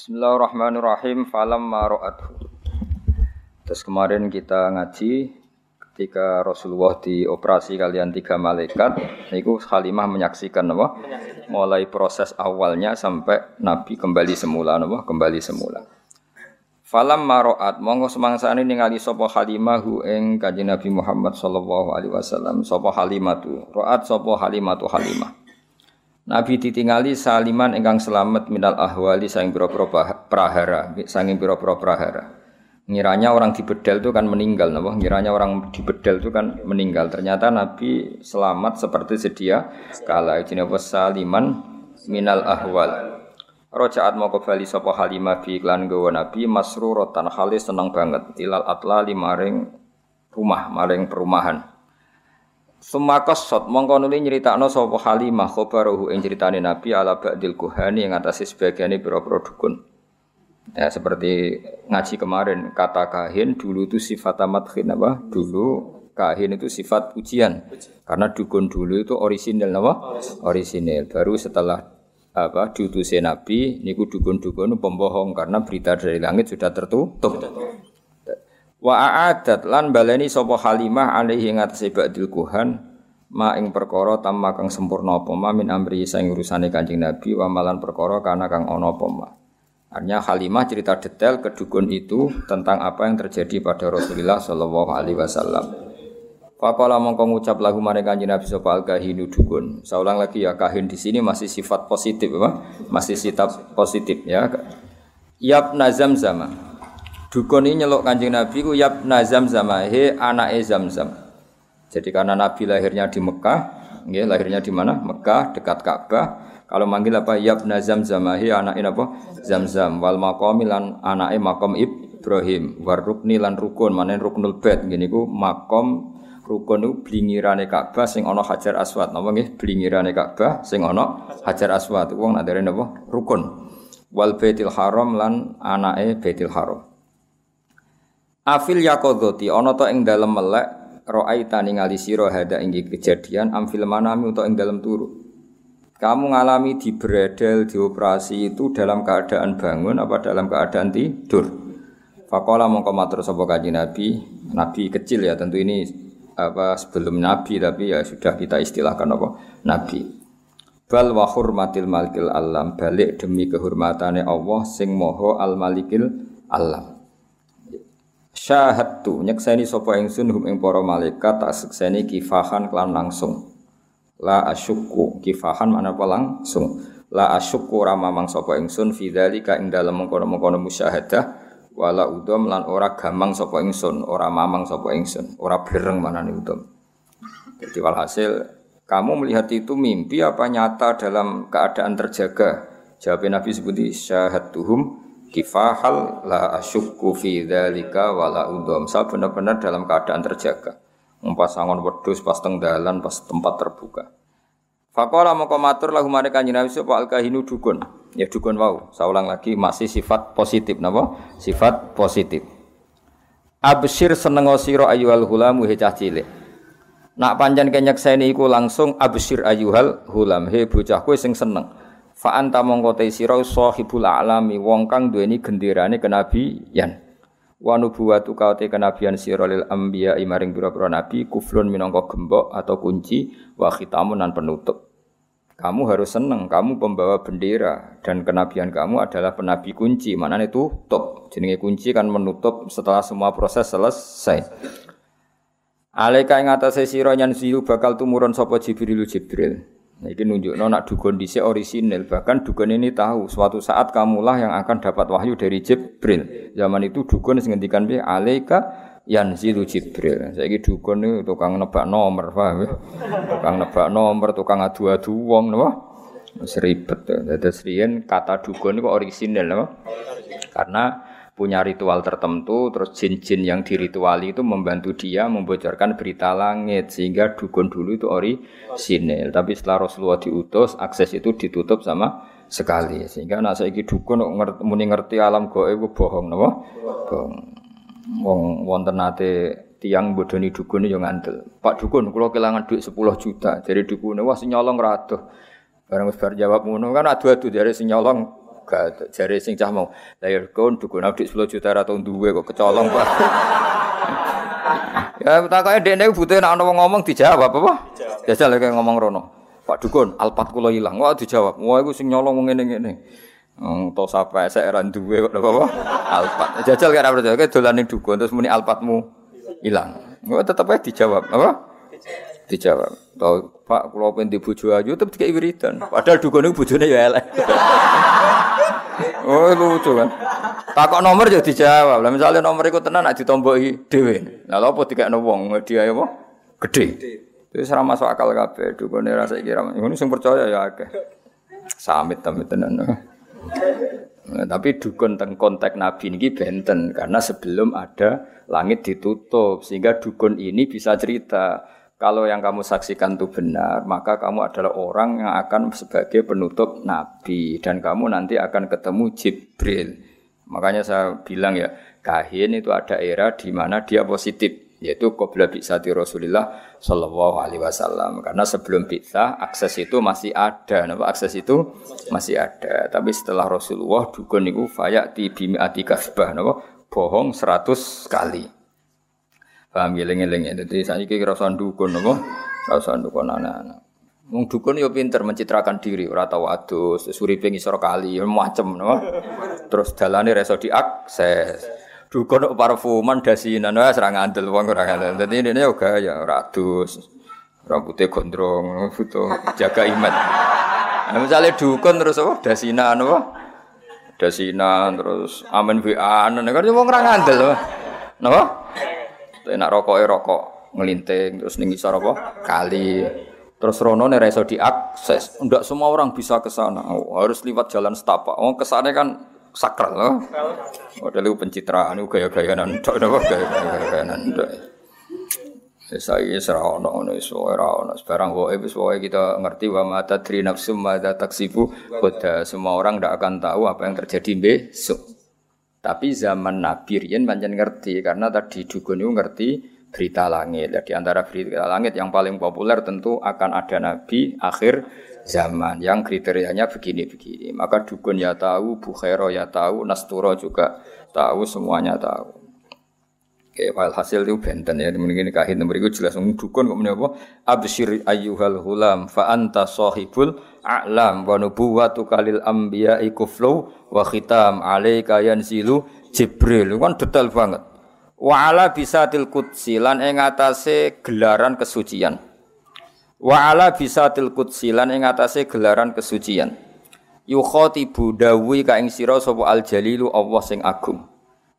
Bismillahirrahmanirrahim. Falam maro'athu. Terus kemarin kita ngaji ketika Rasulullah dioperasi kalian tiga malaikat, itu Halimah menyaksikan apa? Mulai proses awalnya sampai Nabi kembali semula, apa? Kembali semula. Falam maro'at monggo semangsane ningali sapa Halimah hu ing Kanjeng Nabi Muhammad sallallahu alaihi wasallam. Sapa Halimah tu? Ro'at sapa Halimah tu Halimah. Nabi ditingali saliman ingkang selamat minal ahwali saing pira-pira prahara, saking pira-pira prahara. Ngiranya orang di bedel itu kan meninggal, napa? Ngiranya orang di bedel itu kan meninggal. Ternyata Nabi selamat seperti sedia kala jenenge saliman minal ahwal. Rojaat mau kembali sapa Halimah bi iklan gawa Nabi masruratan halis seneng banget ilal atla maring rumah, maring perumahan. Sumakos sot mongko nuli nyeritakno sapa Halimah khabaruhu ing critane Nabi ala ba'dil kuhani yang atas sebagian pira-pira dukun. Ya seperti ngaji kemarin kata kahin dulu itu sifat amat apa? Dulu kahin itu sifat ujian. Karena dukun dulu itu orisinil apa? Orisinil. Baru setelah apa diutusnya Nabi niku dukun-dukun pembohong karena berita dari langit sudah tertutup. Wa a'adat lan baleni sapa Halimah alaihi ngatasé ba'dil kuhan ma ing perkara tamma kang sempurna apa ma min amri sing urusane Kanjeng Nabi wa malan perkara kana kang ana apa ma. Artinya Halimah cerita detail ke dukun itu tentang apa yang terjadi pada Rasulullah Shallallahu Alaihi Wasallam. Faqala mongko ngucap lagu mare Kanjeng Nabi sapa al kahinu dukun. Saya ulang lagi ya kahin di sini masih sifat positif apa? Masih sifat positif ya. Yap nazam zaman Dukun ini nyeluk kanjeng Nabi ku yab nazam zamahe anake zam-zam. Jadi karena Nabi lahirnya di Mekah, nggih lahirnya di mana? Mekah dekat Ka'bah. Kalau manggil apa yab nazam zamahe anake apa? Zam-zam wal maqami lan makom Ibrahim war rukni lan rukun manen ruknul bait ngene iku makom rukun itu blingirane Ka'bah sing ana Hajar Aswad. Napa nggih blingirane Ka'bah sing ana Hajar Aswad. Wong nak napa? Rukun. Wal Baitil Haram lan anake Baitil Haram. Afil yakodoti ono to ing dalem melek ro'aita ningali sira hada ing kejadian amfil manami untuk ing dalem turu. Kamu ngalami di bredel di operasi itu dalam keadaan bangun apa dalam keadaan tidur? Fakola mongko matur sapa kanjeng Nabi, Nabi kecil ya tentu ini apa sebelum Nabi tapi ya sudah kita istilahkan apa Nabi. Bal wa hurmatil malikil alam balik demi kehormatane Allah sing moho al malikil alam. Syahadtu nyekseni sapa ingsun hum ing malaikat tak sekseni kifahan kelan langsung. La asyukku kifahan mana apa langsung. La asyukku ora mamang sapa ingsun fi dzalika ing dalem mengkono-mengkono musyahadah wala udom lan ora gamang sapa ingsun, ora mamang sapa ingsun, ora blereng manane udom. Jadi walhasil kamu melihat itu mimpi apa nyata dalam keadaan terjaga? Jawab Nabi sebuti syahadtuhum kifahal la asyukku fi dzalika wala udom. Saya benar-benar dalam keadaan terjaga. Mempasangon wedhus pas teng dalan pas tempat terbuka. Fakola moko matur lahu mare kanjeng Nabi sapa al kahinu dukun. Ya dukun wau. Saya ulang lagi masih sifat positif napa? Sifat positif. Absir seneng sira ayyuhal hulamu he cah cilik. Nak pancen kenyekseni iku langsung absir ayyuhal hulam he bocah kowe sing seneng. Fa anta mongko te sira sahibul alami wong kang duweni genderane kenabian. Wa nubuwatu kaute kenabian sira lil anbiya maring pira-pira nabi kuflun minangka gembok atau kunci wa khitamun nan penutup. Kamu harus senang, kamu pembawa bendera dan kenabian kamu adalah penabi kunci. Mana itu tutup. Jenenge kunci kan menutup setelah semua proses selesai. Alaika ing atase sira nyan bakal tumurun sapa Jibril Jibril. Nah, ini nunjuk nak dukun dhisik orisinil. Bahkan dukun ini tahu suatu saat kamulah yang akan dapat wahyu dari Jibril. Zaman itu dukun sing ngendikan piye alaika yanzilu Jibril. Saiki dukun itu tukang nebak nomor, paham ya? Tukang nebak nomor, tukang adu-adu wong napa? Wis ribet. Kata dukun itu orisinil napa? Karena punya ritual tertentu, terus jin-jin yang dirituali itu membantu dia membocorkan berita langit sehingga dukun dulu itu ori sinil. Tapi setelah Rasulullah diutus, akses itu ditutup sama sekali sehingga nak saiki dukun ngerti, muni ngerti alam gaib bohong napa? Bohong. Wong wonten nate tiang bodoni dukun yo ngandel. Pak dukun kula kelangan duit 10 juta. Jadi dukun wah sing nyolong ra Barang wis jawab ngono kan adu-adu dari sing nyolong gak jare sing cah mau lahir kon dukun adik 10 juta ra tau duwe kok kecolong Pak. ya takoke dekne butuh nek ana wong ngomong dijawab apa? Jajal kayak ngomong rono. Pak dukun, alpat kula ilang. Wah dijawab. Wah iku sing nyolong ngene-ngene. Hmm, to sampai saya ora duwe kok apa? Alpat. Jajal kira percaya kayak dolane dukun terus muni alpatmu hilang. Wah tetep aja dijawab. Apa? Dijawab. Tau Pak kula pengen dibojo ayu tetep dikek wiridan. Padahal dukun iku bojone ya elek. oh lucu kan. Takok nomor ya dijawab. Lah misalnya nomor iku tenan nek ditomboki dhewe. Lah apa dikekno wong dia apa? Gede. Itu ora masuk akal kabeh. Dukune rasa iki ra. Ngono sing percaya ya akeh. Samit tamit tenan. Nah, tapi dukun teng konteks Nabi ini benten karena sebelum ada langit ditutup sehingga dukun ini bisa cerita kalau yang kamu saksikan itu benar maka kamu adalah orang yang akan sebagai penutup Nabi dan kamu nanti akan ketemu Jibril. Makanya saya bilang ya kahin itu ada era di mana dia positif yaitu qabla bi'sati Rasulullah sallallahu alaihi wasallam. Karena sebelum bisa akses itu masih ada. Napa akses itu? Masih ada. Tapi setelah Rasulullah dukun niku fayati bimi'ati kasbah. Napa bohong 100 kali paham eling-eling ya dadi saiki kira usah dukun napa ora usah dukun anak-anak Wong dukun yo pinter mencitrakan diri, ora tau adus, uripe ngisor kali, macem no. Terus dalane reso diakses dukun parfuman dasinan wah serang ngandel wong ora ngandel. Dadi ini yo gaya radus. Rambutnya gondrong, foto jaga iman. Nah, misalnya dukun terus apa dasinan apa? Dasinan terus amen WA kan wong ora ngandel. Napa? Enak rokok rokok ngelinting terus ning isor apa? Kali. Terus rono nek iso diakses. Ndak semua orang bisa ke sana. Oh, harus lewat jalan setapak. Oh, ke sana kan sakral loh. Padahal itu pencitraan itu gaya-gayaan ndak napa gaya-gayaan ndak. Saya serah ono ono iso ora ono sekarang wae wis wae kita ngerti wa mata tri nafsum mata taksibu pada semua orang tidak akan tahu apa yang terjadi besok. Tapi zaman Nabi Rian pancen ngerti karena tadi dukun itu ngerti berita langit. Di antara berita langit yang paling populer tentu akan ada Nabi akhir zaman yang kriterianya begini-begini. Maka dukun ya tahu, Bukhara ya tahu, Nasturo juga tahu, semuanya tahu. Oke, hasil itu benten ya. Mungkin kahin nomor itu jelas dukun kok apa? Absyir ayyuhal hulam fa anta sahibul a'lam wa nubuwatu kalil anbiya ikuflu wa khitam alaika yanzilu Jibril. Kan detail banget. Wa ala bisatil qudsi lan ing atase gelaran kesucian. Wa ala bisatil qudsi lan ing atase gelaran kesucian. Yukhatibu dawi ka ing sira sapa al jalilu Allah sing agung.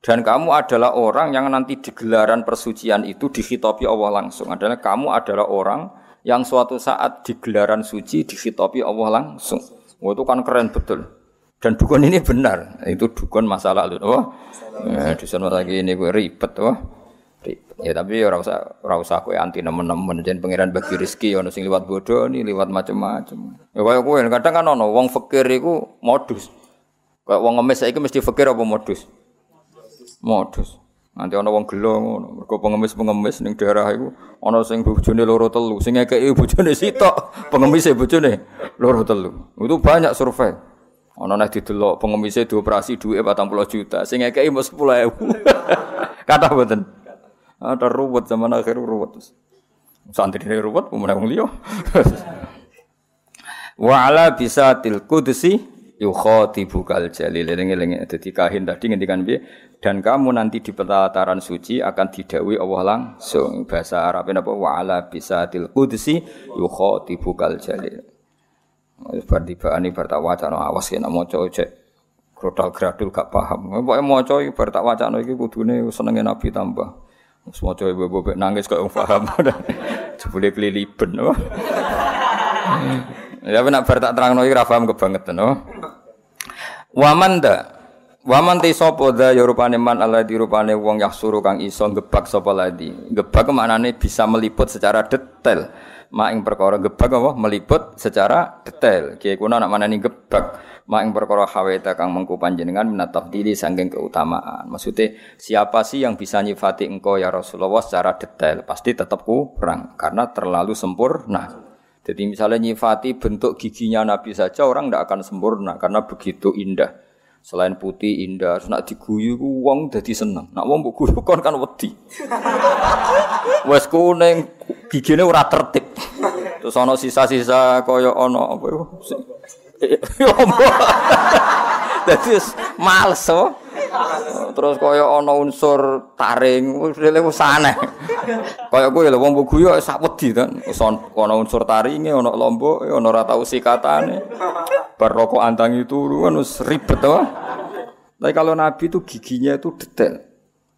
Dan kamu adalah orang yang nanti di gelaran persucian itu dikhitabi Allah langsung. Adalah kamu adalah orang yang suatu saat di gelaran suci dikhitabi Allah langsung. Wah, itu kan keren betul. Dan dukun ini benar. Itu dukun masa lalu. Oh, ya, dukun masa ini gue ribet. Oh. Ya tapi ora usah ora usah kowe anti nemen-nemen jen pangeran bagi rezeki ono sing liwat bodoh nih liwat macam-macam. Ya kaya kowe kadang kan ono wong fakir iku modus. Kayak wong ngemis saiki mesti fakir apa modus? Modus. Nanti ono wong gelo ngono. Mergo pengemis-pengemis ning daerah iku ono sing bojone loro telu, sing ngekeki bojone sitok, pengemise bojone loro telu. Itu banyak survei. Ono nek didelok pengemise dioperasi duwe 40 juta, sing ngekeki mau 10.000. Kata mboten. Ada ruwet zaman akhir ruwet. Santri ini ruwet, pemenang wong liya. Wa ala bisatil qudsi yukhatibukal jalil. Eling-eling dadi kahin tadi ngendikan piye? Dan kamu nanti di pelataran suci akan didawi Allah langsung. Bahasa Arab apa? Wa ala bisatil qudsi yukhatibukal jalil. Bar tibaan bar tak wacana awas kena maca cek Krodal gradul gak paham. Pokoke maca iki bar tak wacana iki kudune senenge Nabi tambah. Semua cewek bebek nangis kok paham. Jebule keliliben. Ya nak bar tak terangno iki ra paham kebangetan. Waman da Waman te sapa da ya rupane man di rupane wong yahsuru kang iso gebak sapa ladi. Gebak maknane bisa meliput secara detail. Mak ing perkara gebak apa meliput secara detail. Kiye kuna nak manani gebak mak ing perkara haweta kang mengku panjenengan minatafdili saking keutamaan. Maksudnya siapa sih yang bisa nyifati engkau ya Rasulullah secara detail? Pasti tetap kurang karena terlalu sempurna. Jadi misalnya nyifati bentuk giginya Nabi saja orang tidak akan sempurna karena begitu indah. Selain putih indah, nak diguyu ku wong dadi seneng. Nak wong mbok guyu kon kan wedi. Wes kuning gigine ora tertib. Terus ana sisa-sisa kaya ana apa iku? Dadi males oh. Terus kaya ana unsur taring, wis aneh. Kaya kowe lho wong guyu sak wedi kan. Ana unsur taringe, ana lombok, ana ora tau sikatane. Bar rokok antangi turu kan ribet to. Tapi kalau Nabi itu giginya itu detail.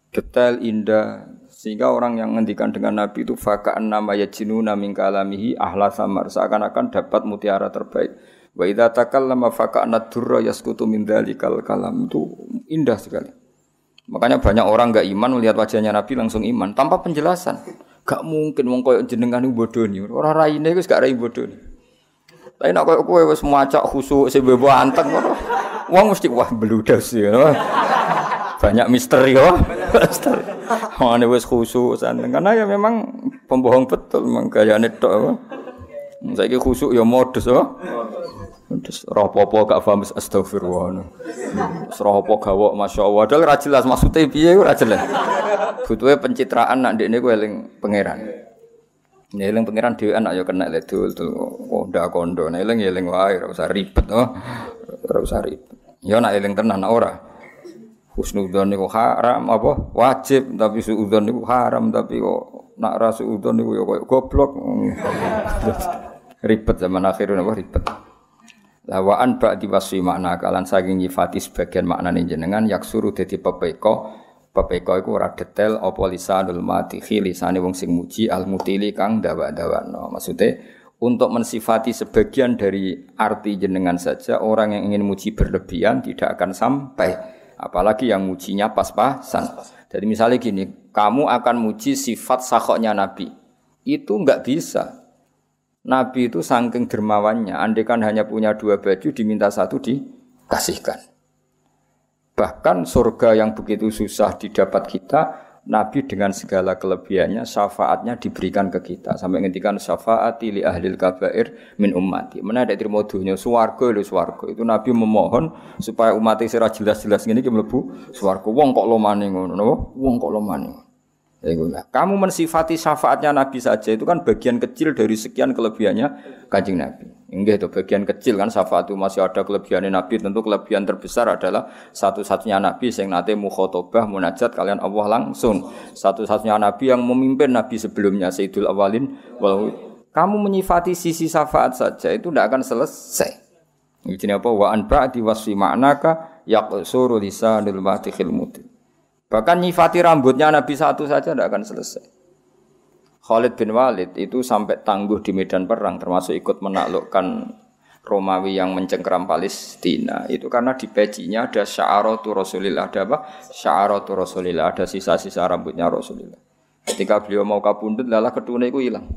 Detail indah sehingga orang yang ngendikan dengan Nabi itu fakaan nama yajinu naming kalamihi ahla samar seakan-akan dapat mutiara terbaik. Wa idza takallama faka'na durra yaskutu min dzalikal kalam itu indah sekali. Makanya banyak orang enggak iman melihat wajahnya Nabi langsung iman tanpa penjelasan. Gak mungkin wong koyo jenengan bodoh nih. Ora raine wis gak rai bodoh nih. Tapi nak koyo kowe wis macak khusuk sing bebo anteng ngono. Wong mesti wah beludas ya. Banyak misteri ya. Misteri. Wong wis khusuk santeng karena ya memang pembohong betul memang gayane tok. Saiki khusuk ya modus oh. Terus roh-popo gak paham astagfirullah. Terus roh-popo gawok Masya Allah. Padahal ra jelas maksudnya piye ora jelas. Butuhe pencitraan nak ndekne ku eling pangeran. Nek eling pangeran dhewean ayo kena ledul konda kondo. Nek eling eling wae ora usah ribet oh. Ora usah ribet. Ya nak eling tenan ora. Husnudzon niku haram apa wajib tapi suudzon niku haram tapi kok nak ra suudzon niku ya koyo goblok. ribet zaman akhir apa ribet. Lawaan ba'di wasfi makna kalan saking nyifati sebagian maknane jenengan yak suruh dadi pepeko pepeko iku ora detail apa lisanul matihi lisane wong sing muji al mutili kang dawa-dawano maksude untuk mensifati sebagian dari arti jenengan saja orang yang ingin muji berlebihan tidak akan sampai. Apalagi yang mujinya pas-pasan. Jadi misalnya gini kamu akan muji sifat sakoknya nabi. Itu enggak bisa Nabi itu saking dermawannya, andekan hanya punya dua baju diminta satu dikasihkan. Bahkan surga yang begitu susah didapat kita, Nabi dengan segala kelebihannya syafaatnya diberikan ke kita sampai ngendikan syafaati li ahlil kabair min ummati. Mana ada terima dunia swarga lho swarga. Itu Nabi memohon supaya umat sira jelas-jelas ngene iki swarga. Wong kok lomane ngono, wong kok lomane. Kamu mensifati syafaatnya Nabi saja itu kan bagian kecil dari sekian kelebihannya kanjeng Nabi. Enggak itu bagian kecil kan syafaat itu masih ada kelebihannya Nabi. Tentu kelebihan terbesar adalah satu-satunya Nabi yang nanti mukhotobah munajat kalian Allah langsung. Satu-satunya Nabi yang memimpin Nabi sebelumnya Sayyidul Awalin. Walau kamu menyifati sisi syafaat saja itu tidak akan selesai. Ini apa? Wa an ba'di wasfi ma'naka yaqsuru lisanul matihil mutin. Bahkan nyifati rambutnya Nabi satu saja tidak akan selesai. Khalid bin Walid itu sampai tangguh di medan perang termasuk ikut menaklukkan Romawi yang mencengkeram Palestina itu karena di pecinya ada sya'aratu Rasulillah ada apa? Sya'aratu Rasulillah ada sisa-sisa rambutnya Rasulillah. Ketika beliau mau kabundut lalah ketune itu hilang.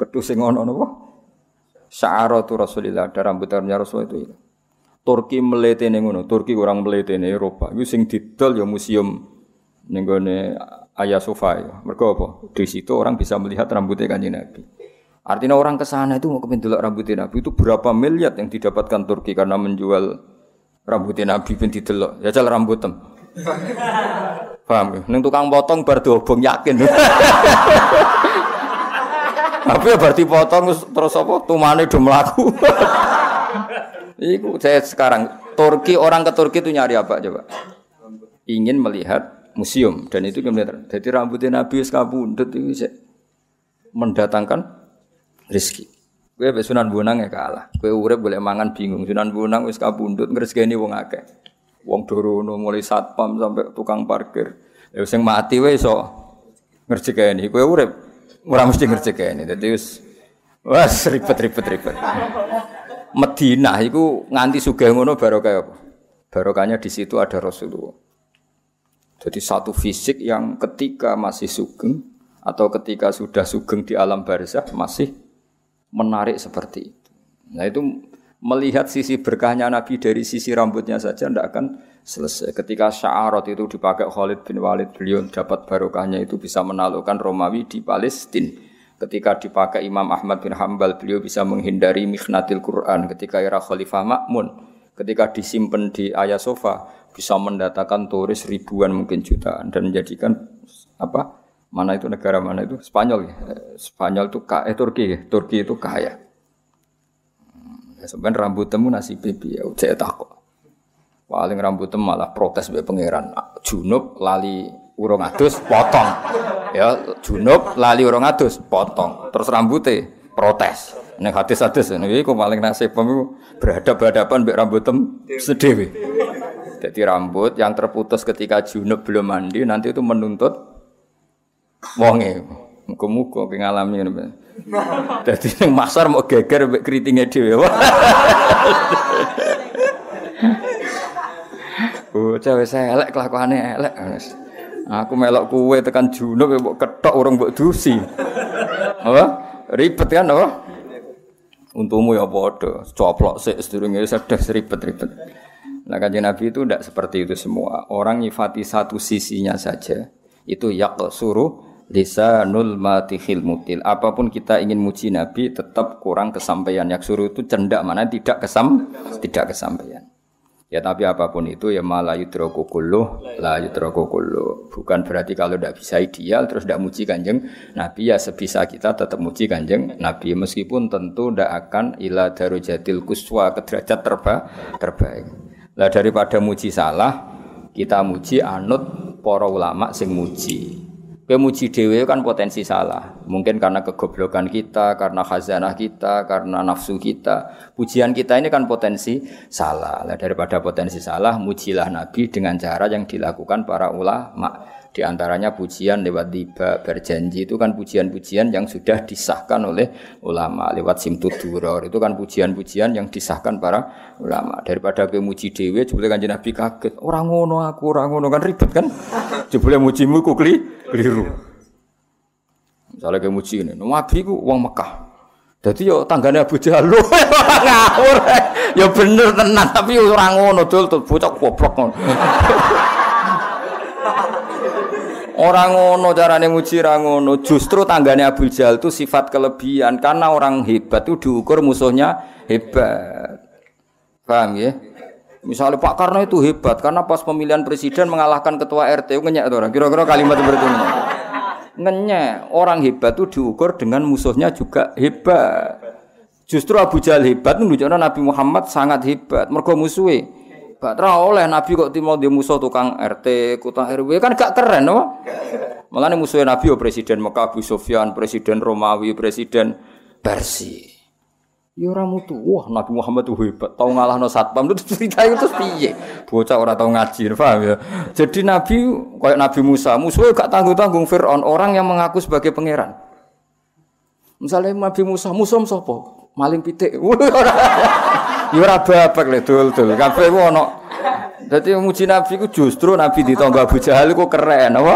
Ketu sing ono napa? Rasulillah ada rambut rambutnya Rasul itu hilang. Turki meletene ngono, Turki orang meletene Eropa. Iku sing didol ya museum nenggone Ayah Sofa ya. Mereka apa? Di situ orang bisa melihat rambutnya kanjeng Nabi. Artinya orang ke sana itu mau kepin rambutnya Nabi itu berapa miliar yang didapatkan Turki karena menjual rambutnya Nabi pun didelok. Ya jalan tem. Paham ya? Neng tukang potong bar dobong yakin. Tapi ya berarti potong terus apa? Tumane do mlaku. Iku saya sekarang Turki orang ke Turki itu nyari apa coba? Ingin melihat museum dan itu kemudian jadi rambutnya Nabi kabundut itu mendatangkan rezeki. Kue be Sunan Bonang ya kalah. Kue urip boleh mangan bingung. Sunan Bonang wis kabundut ngresgeni wong akeh. Wong dorono mulai satpam sampai tukang parkir. Ya sing mati wae iso ngerjekeni. Kue urip ora mesti ngerjekeni. Dadi wis wes ribet-ribet ribet. Madinah iku nganti sugih ngono barokah apa? Barokahnya di situ ada Rasulullah. Jadi satu fisik yang ketika masih sugeng atau ketika sudah sugeng di alam barzah masih menarik seperti itu. Nah itu melihat sisi berkahnya Nabi dari sisi rambutnya saja tidak akan selesai. Ketika sya'arat itu dipakai Khalid bin Walid, beliau dapat barokahnya itu bisa menaklukkan Romawi di Palestina. Ketika dipakai Imam Ahmad bin Hambal, beliau bisa menghindari mikhnatil Quran. Ketika era Khalifah Makmun, Ketika disimpan di Ayah Sofa bisa mendatangkan turis ribuan mungkin jutaan dan menjadikan apa? Mana itu negara mana itu? Spanyol ya. Spanyol itu kaya, eh, Turki ya. Turki itu kaya. Ya, sebenarnya rambut temu nasi pipi ya, saya takut. Paling rambut temu malah protes be pangeran. Junub lali urung adus potong. Ya, junub lali urung adus potong. Terus rambutnya protes. Nek hadis-hadis ini kok paling nasib pemu berhadap-hadapan mbek rambut tem sedewi. Jadi rambut yang terputus ketika junub belum mandi nanti itu menuntut wonge. Muga-muga ngalami ngene. Dadi masar mau geger mbek kritinge dhewe. Oh, cewek saya elek kelakuannya elek. Aku melok kue tekan junub mbok ketok urung mbok dusi. Apa? Ribet kan apa? Untukmu ya padha, coplok sik sedurunge sedes ribet-ribet. Nah kanjeng Nabi itu tidak seperti itu semua. Orang nyifati satu sisinya saja. Itu yak suruh lisanul matihil mutil. Apa pun kita ingin muji Nabi tetap kurang kesampaian. Yak suruh itu cendak mana tidak kesam, tidak kesampaian. Ya tapi apa pun itu ya malah yudroku kulluh, la. Bukan berarti kalau tidak bisa ideal terus tidak muji kanjeng Nabi ya sebisa kita tetap muji kanjeng Nabi meskipun tentu tidak akan ila darujatil kuswa ke derajat terba, terbaik. Lah daripada muji salah kita muji anut para ulama sing muji. Pemuji dewe kan potensi salah. Mungkin karena kegoblokan kita, karena khazanah kita, karena nafsu kita. Pujian kita ini kan potensi salah. Nah, daripada potensi salah, mujilah Nabi dengan cara yang dilakukan para ulama. Di antaranya pujian lewat tiba berjanji itu kan pujian-pujian yang sudah disahkan oleh ulama. Lewat simtud duror itu kan pujian-pujian yang disahkan para ulama. Daripada pemuji dewe jebule kanjeng Nabi kaget. Orang ngono aku orang ngono kan ribet kan? Jebule mujimu ku keliru. Misalnya kemuji ini Nabi ku uang Mekah. Jadi yo tanggane Abu Jahal. Ngawur. Ya bener tenan tapi orang ngono dul. Bocah goblok ngono Orang ngono carane muji ra ngono. Justru tanggane Abu Jahal itu sifat kelebihan karena orang hebat itu diukur musuhnya hebat. Paham ya? Misalnya Pak Karno itu hebat karena pas pemilihan presiden mengalahkan ketua RT ngenyek orang. Kira-kira kalimat seperti ini. Ngenyek. Orang hebat itu diukur dengan musuhnya juga hebat. Justru Abu Jahal hebat menunjukkan Nabi Muhammad sangat hebat. Mergo musuhe Gak tra oleh Nabi kok timo di musuh tukang RT, kota RW kan gak keren no? Malah musuhnya Nabi oh, presiden Mekah Abu Sufyan, presiden Romawi, presiden Persi. Ya ora mutu. Wah, Nabi Muhammad tuh hebat. Tahu ngalahno satpam itu cerita itu piye? Bocah ora tahu ngaji, paham ya? Jadi Nabi kayak Nabi Musa, musuhnya gak tanggung-tanggung Firaun, orang yang mengaku sebagai pangeran. Misalnya Nabi Musa, musuh sapa? Maling pitik. Ya ora babak le dul-dul. Kabeh ku ana. Dadi muji Nabi ku justru Nabi ditangga Abu Jahal ku keren apa?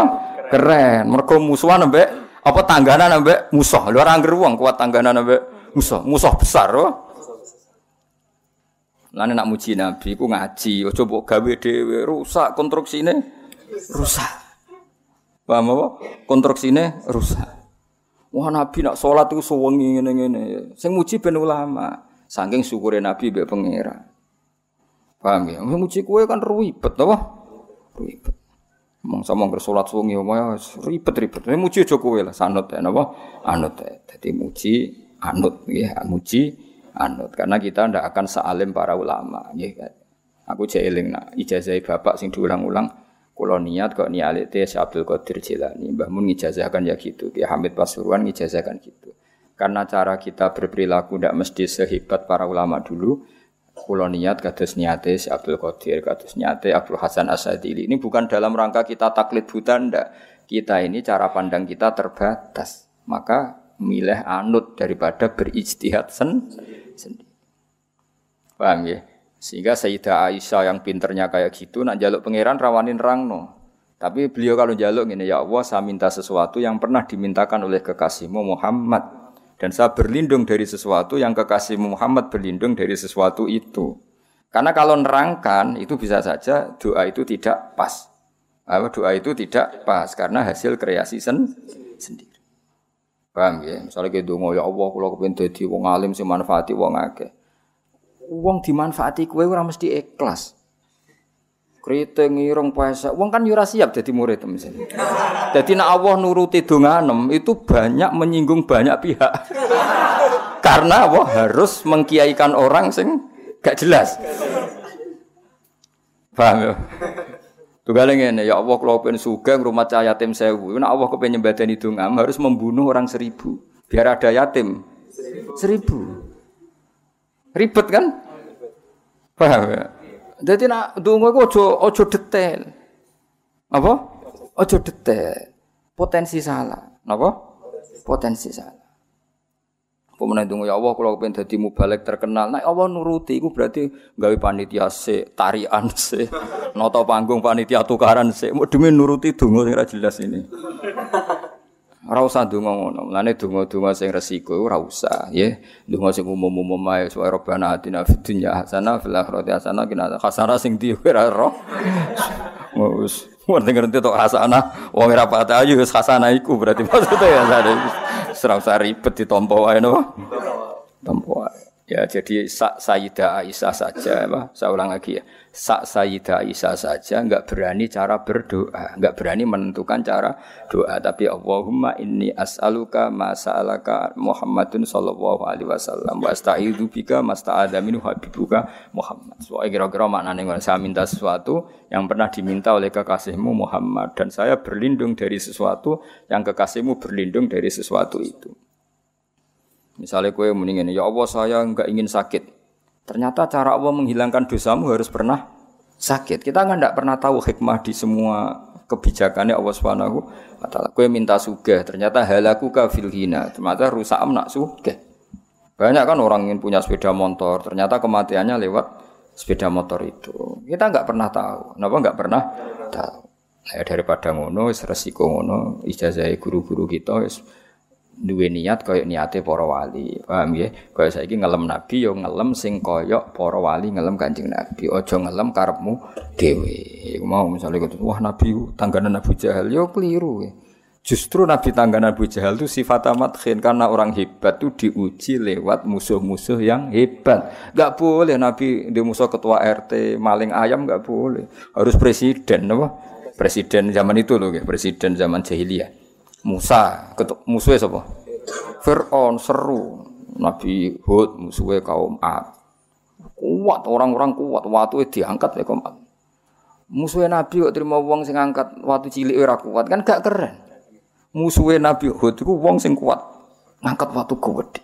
Keren. Mergo musuhan ambek apa tangganan ambek musuh. Lho ora angger wong kuat tangganan ambek musuh. Musuh besar apa? Lan nak muji Nabi ku ngaji, aja mbok gawe dhewe rusak konstruksine rusak. Paham apa? Konstruksine rusak. Wah Nabi nak sholat itu sewengi ngene-ngene. Sing muji ben ulama. Saking syukure Nabi mbek pangeran. Paham ya? Muji kue kan ribet apa? Ribet. Mong sama ngger salat suwengi omah ribet-ribet. Ini muji aja kowe lah sanut ya napa? Anut ya. Dadi muji anut ya, muji anut karena kita ndak akan sealim para ulama ya. Aku jeeling nak ijazah bapak sing diulang-ulang kula niat kok nialite Abdul Qadir Jilani. Mbah Mun ngijazahkan ya gitu. Ki Hamid Pasuruan ngijazahkan gitu. Karena cara kita berperilaku tidak mesti sehebat para ulama dulu. Kulo niat kados niate si Abdul Qadir, kados niate Abdul Hasan Asadili. Ini bukan dalam rangka kita taklid buta ndak. Kita ini cara pandang kita terbatas. Maka milih anut daripada berijtihad sen sendiri. Paham ya? Sehingga Sayyidah Aisyah yang pinternya kayak gitu nak jaluk pangeran rawanin rangno. Tapi beliau kalau jaluk ini ya Allah saya minta sesuatu yang pernah dimintakan oleh kekasihmu Muhammad dan saya berlindung dari sesuatu yang kekasih Muhammad berlindung dari sesuatu itu. Karena kalau nerangkan itu bisa saja doa itu tidak pas. Apa doa itu tidak pas karena hasil kreasi sen sendiri. Paham ya? Misalnya kita dongo ya Allah kalau kepen dadi wong alim sing manfaati wong akeh. Wong dimanfaati kowe ora mesti ikhlas. Kriting irung puasa, wong kan yo siap jadi murid misalnya. Jadi nak Allah nuruti donganem itu banyak menyinggung banyak pihak. Karena Allah harus mengkiaikan orang sing gak jelas. Paham ya? Tugale ngene, ya Allah kalau pengen sugeng rumah cahaya yatim sewu, nak Allah kepengen nyembadani dongam harus membunuh orang seribu biar ada yatim seribu. Ribet kan? Paham ya? Jadi nak dungo iku aja aja detail. Apa? Aja detail. Potensi salah. Napa? Potensi salah. Pemenang dungo ya Allah kalau pengen jadi mubalek terkenal, nah Allah nuruti, itu berarti gawe panitia se, tarian se, noto panggung panitia tukaran se, mau demi nuruti dungo yang jelas ini. Ora usah donga ngono. Mulane donga-donga sing resiko ora usah, ya. Donga sing umum-umum ae supaya robbana atina fid dunya hasanah fil akhirati hasanah kina hasanah sing di ora ro. Wis ngerti-ngerti tok hasanah, wong ora patah ayu wis hasanah iku berarti maksudnya ya. Serang ribet ditompo wae no. Tompo wae. Ya jadi sak Sayyidah Aisyah saja, apa? saya ulang lagi ya. Sak Sayyidah Aisyah saja nggak berani cara berdoa, nggak berani menentukan cara doa. Tapi Allahumma inni as'aluka ma sa'alaka Muhammadun sallallahu alaihi wasallam wa asta'idu bika masta'adha minhu habibuka Muhammad. Soalnya kira-kira maknanya saya minta sesuatu yang pernah diminta oleh kekasihmu Muhammad dan saya berlindung dari sesuatu yang kekasihmu berlindung dari sesuatu itu. Misalnya kue mendingin, ya Allah saya nggak ingin sakit. Ternyata cara Allah menghilangkan dosamu harus pernah sakit. Kita nggak kan pernah tahu hikmah di semua kebijakannya Allah Subhanahu wa taala. Kue minta sugih, ternyata halaku kafil hina. Ternyata rusak nak sugih. Banyak kan orang ingin punya sepeda motor, ternyata kematiannya lewat sepeda motor itu. Kita nggak pernah tahu. Kenapa nggak pernah tahu? Nah, daripada ngono, resiko ngono, ijazah guru-guru kita, duwe niat kaya niate para wali. Paham ya? Kaya saiki ngelem nabi yo ngelem sing kaya para wali ngelem Kanjeng Nabi. Aja ngelem karepmu dhewe. Iku mau gitu, wah nabi tangganan Abu Jahal yo keliru. Justru Nabi tangganan Abu Jahal itu sifat amat khin karena orang hebat itu diuji lewat musuh-musuh yang hebat. Gak boleh Nabi di musuh ketua RT maling ayam gak boleh. Harus presiden apa? Presiden zaman itu loh, presiden zaman jahiliyah Musa, musuhnya siapa? Fir'aun seru. Nabi Hud musuhnya kaum Ad. Kuat orang-orang kuat, waktu itu diangkat ya kaum Ad. Musuhnya Nabi kok terima uang sing angkat waktu cilik ora kuat kan gak keren. Musuhnya Nabi Hud itu uang sing kuat ngangkat waktu gede.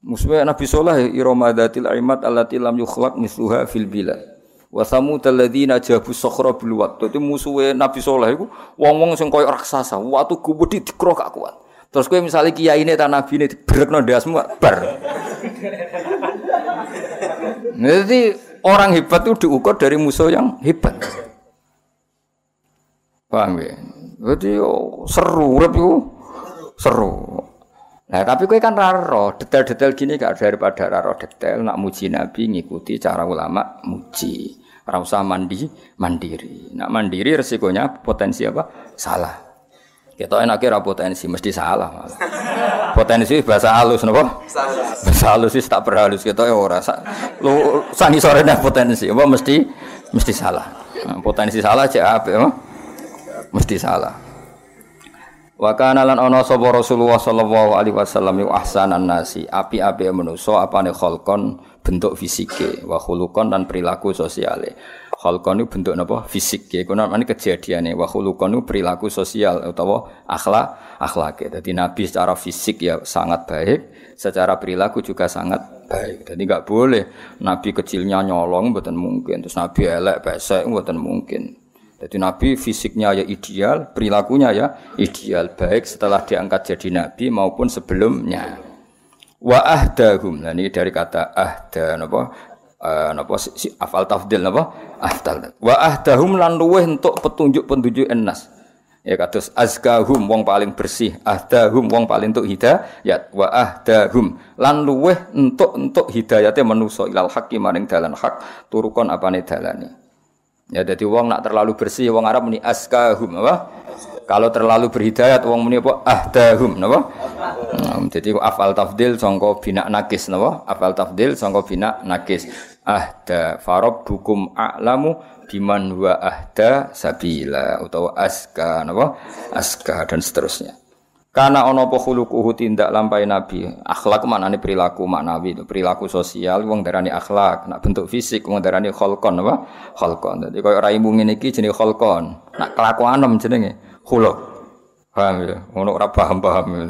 Musuhnya Nabi Soleh iromadatil aimat allati lam yukhlaq misluha fil bilad. Wa samud alladzina jabu sakhra bil wat. Dadi musuhe Nabi Saleh iku wong-wong sing koyo raksasa. Watu gede dikro gak kuat. Terus kowe misalnya kiai ini tanah bini dibrekno ndasmu bar. Jadi orang hebat itu diukur dari musuh yang hebat. Paham ya? Jadi seru urip seru. Nah, tapi kowe kan raro detail-detail gini gak daripada raro detail nak muji Nabi ngikuti cara ulama muji. Ora usah mandi mandiri. Nak mandiri resikonya potensi apa? Salah. Kita enaknya ra potensi mesti salah malah. Potensi bahasa halus napa? Salah. Bahasa halus sih tak berhalus kita ya ora. Lu sangi sore potensi apa mesti mesti salah. Nah, potensi salah cek apa ya? Mesti salah. Wa kana lan ana sapa Rasulullah sallallahu alaihi wasallam yu ahsanan nasi, api-api manusa apane kholkon bentuk fisike wa khuluqan dan perilaku sosiale. Khalqan itu bentuk napa? Fisik ya. Kuwi namanya kejadiane wa khuluqan itu perilaku sosial utawa akhlak akhlak. Jadi Nabi secara fisik ya sangat baik, secara perilaku juga sangat baik. Jadi enggak boleh Nabi kecilnya nyolong mboten mungkin, terus Nabi elek pesek mboten mungkin. Jadi Nabi fisiknya ya ideal, perilakunya ya ideal, baik setelah diangkat jadi Nabi maupun sebelumnya wa ahdahum. Nah ini dari kata ahda napa? Uh, napa? Si, afal tafdil napa? Afdal. Wa ahdahum lan luweh entuk petunjuk-petunjuk enas. Ya kados azkahum wong paling bersih. Ahdahum wong paling entuk hidayat. Wa ahdahum lan luweh entuk entuk hidayate manusa ilal haqqi maring dalan hak turukon apane dalane. Ya dadi wong nak terlalu bersih wong Arab muni azkahum apa Kalau terlalu berhidayat wong muni apa ahdahum napa? Nah, jadi afal tafdil sangka bina nakis napa? Afal tafdil sangka bina nakis. Ahda farob bukum a'lamu biman wa ahda sabila utawa aska napa? Aska dan seterusnya. Karena ono apa khuluquhu tindak lampai nabi. Akhlak maknane perilaku maknawi, perilaku sosial wong darani akhlak, nak bentuk fisik wong darani kholkon apa? Kholkon. Dadi koyo raimu ngene iki jenenge kholkon. Nak kelakuan jenenge khuluq. Paham ya? Ono ora paham-paham ya.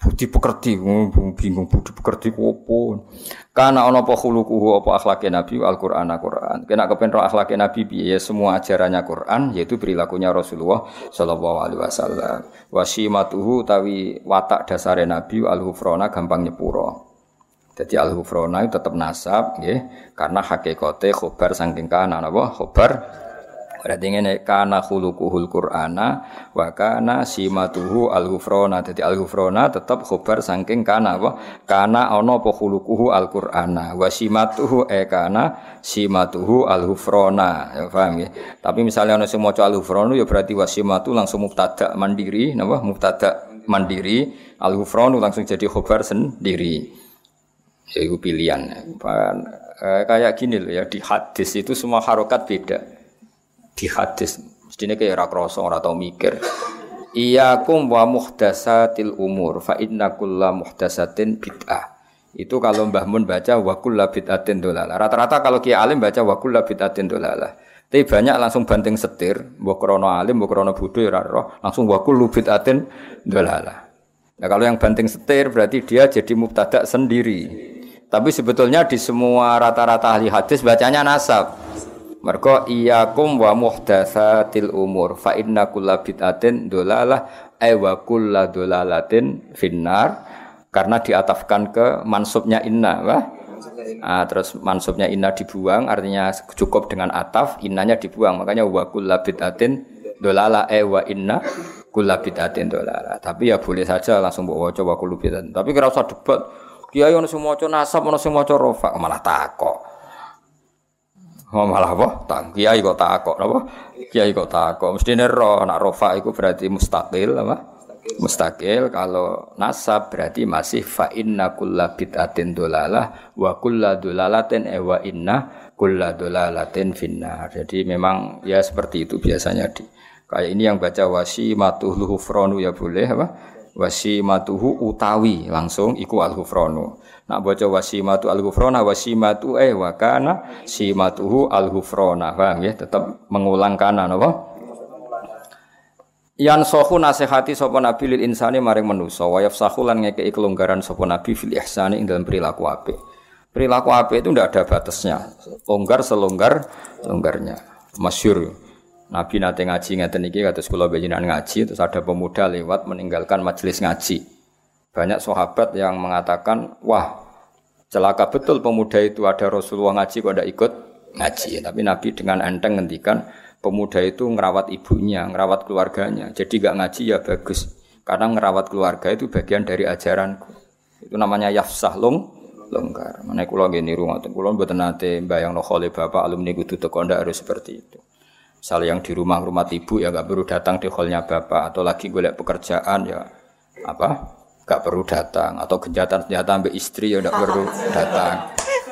budi pekerti bingung budi pekerti opo? Karena ono apa khuluquhu apa akhlake nabi? Al-Qur'an Al-Qur'an. Kena kepen roh akhlake nabi piye? Semua ajarannya Quran yaitu perilakunya Rasulullah sallallahu alaihi wasallam. Wasimatuhu tawi watak dasare nabi al-hufrona gampang nyepuro. Jadi al-hufrona itu tetap nasab nggih. Karena hakikate khobar saking kana napa khobar Berarti ngene kana khuluquhul Qur'ana wa kana simatuhu al-ghufrana. Dadi al-ghufrana tetep khobar saking kana apa? Kana ana apa khuluquhu al-Qur'ana wa simatuhu e kana simatuhu al-ghufrana. Ya paham ya? Tapi misalnya ana sing maca al-ghufranu ya berarti wasimatu langsung mubtada mandiri, napa? Mubtada mandiri, al-ghufranu langsung jadi khobar sendiri. Ya itu pilihan. Eh, kayak gini loh ya di hadis itu semua harokat beda di hadis mestinya kayak ora krasa ora tau mikir Iyakum wa muhdasatil umur fa inna kulla muhdasatin bid'ah. Itu kalau Mbah Mun baca wa kulla bid'atin dolalah. Rata-rata kalau Kiai Alim baca wa kulla bid'atin dolalah. Tapi banyak langsung banting setir, mbok krono alim, mbok krono bodho ya roh, langsung wa kullu bid'atin dolalah. Nah kalau yang banting setir berarti dia jadi mubtada sendiri. Tapi sebetulnya di semua rata-rata ahli hadis bacanya nasab. Mergo iyakum wa muhdatsatil umur fa inna kulla bid'atin dolalah ay wa kulla dolalatin finnar. Karena diatafkan ke mansubnya inna wah Ah, terus mansubnya inna dibuang artinya cukup dengan ataf innanya dibuang. Makanya wa kulla bid'atin dolala e wa inna kulla bid'atin dolala tapi ya boleh saja langsung bawa kullu bid'atin. Tapi kira usah debat kiai ono sing maca nasab ono sing maca rofa malah takok Oh, malah apa? Tak kiai kok takok apa? Kiai kok takok. Mesti ro nak rofa itu berarti mustaqil apa? Mustaqil kalau nasab berarti masih fa inna kulla bid'atin dolalah wa kulla dolalatin e wa inna kulla dolalatin finnar. Jadi memang ya seperti itu biasanya di kayak ini yang baca wasi matuhu fronu ya boleh apa? Wasi matuhu utawi langsung iku al hufronu. Nak baca wasimatu al-ghufrana wasimatu eh wa kana simatuhu al-ghufrana. Paham ya? Tetap mengulang kana napa? Yan sohu nasihati sapa nabi lil insani maring manusa wa yafsahu lan ngekeki kelonggaran sapa nabi fil ihsani ing dalam perilaku apik. Perilaku apik itu tidak ada batasnya. Longgar selonggar longgarnya. Masyur. Nabi nate ngaji ngeten iki kados kula bejinan ngaji terus ada pemuda lewat meninggalkan majelis ngaji. Banyak sahabat yang mengatakan, wah celaka betul pemuda itu ada Rasulullah ngaji kok tidak ikut ngaji. Tapi Nabi dengan enteng ngendikan pemuda itu ngerawat ibunya, ngerawat keluarganya. Jadi gak ngaji ya bagus. Karena ngerawat keluarga itu bagian dari ajaranku. Itu namanya yafsah long longgar. Mana kulo gini rumah tuh kulo buat nate bayang no khole bapak alumni kudu teko harus seperti itu. Misalnya yang di rumah rumah ibu ya gak perlu datang di hallnya bapak atau lagi golek pekerjaan ya apa gak perlu datang atau kejahatan senjata ambil istri ya gak perlu datang.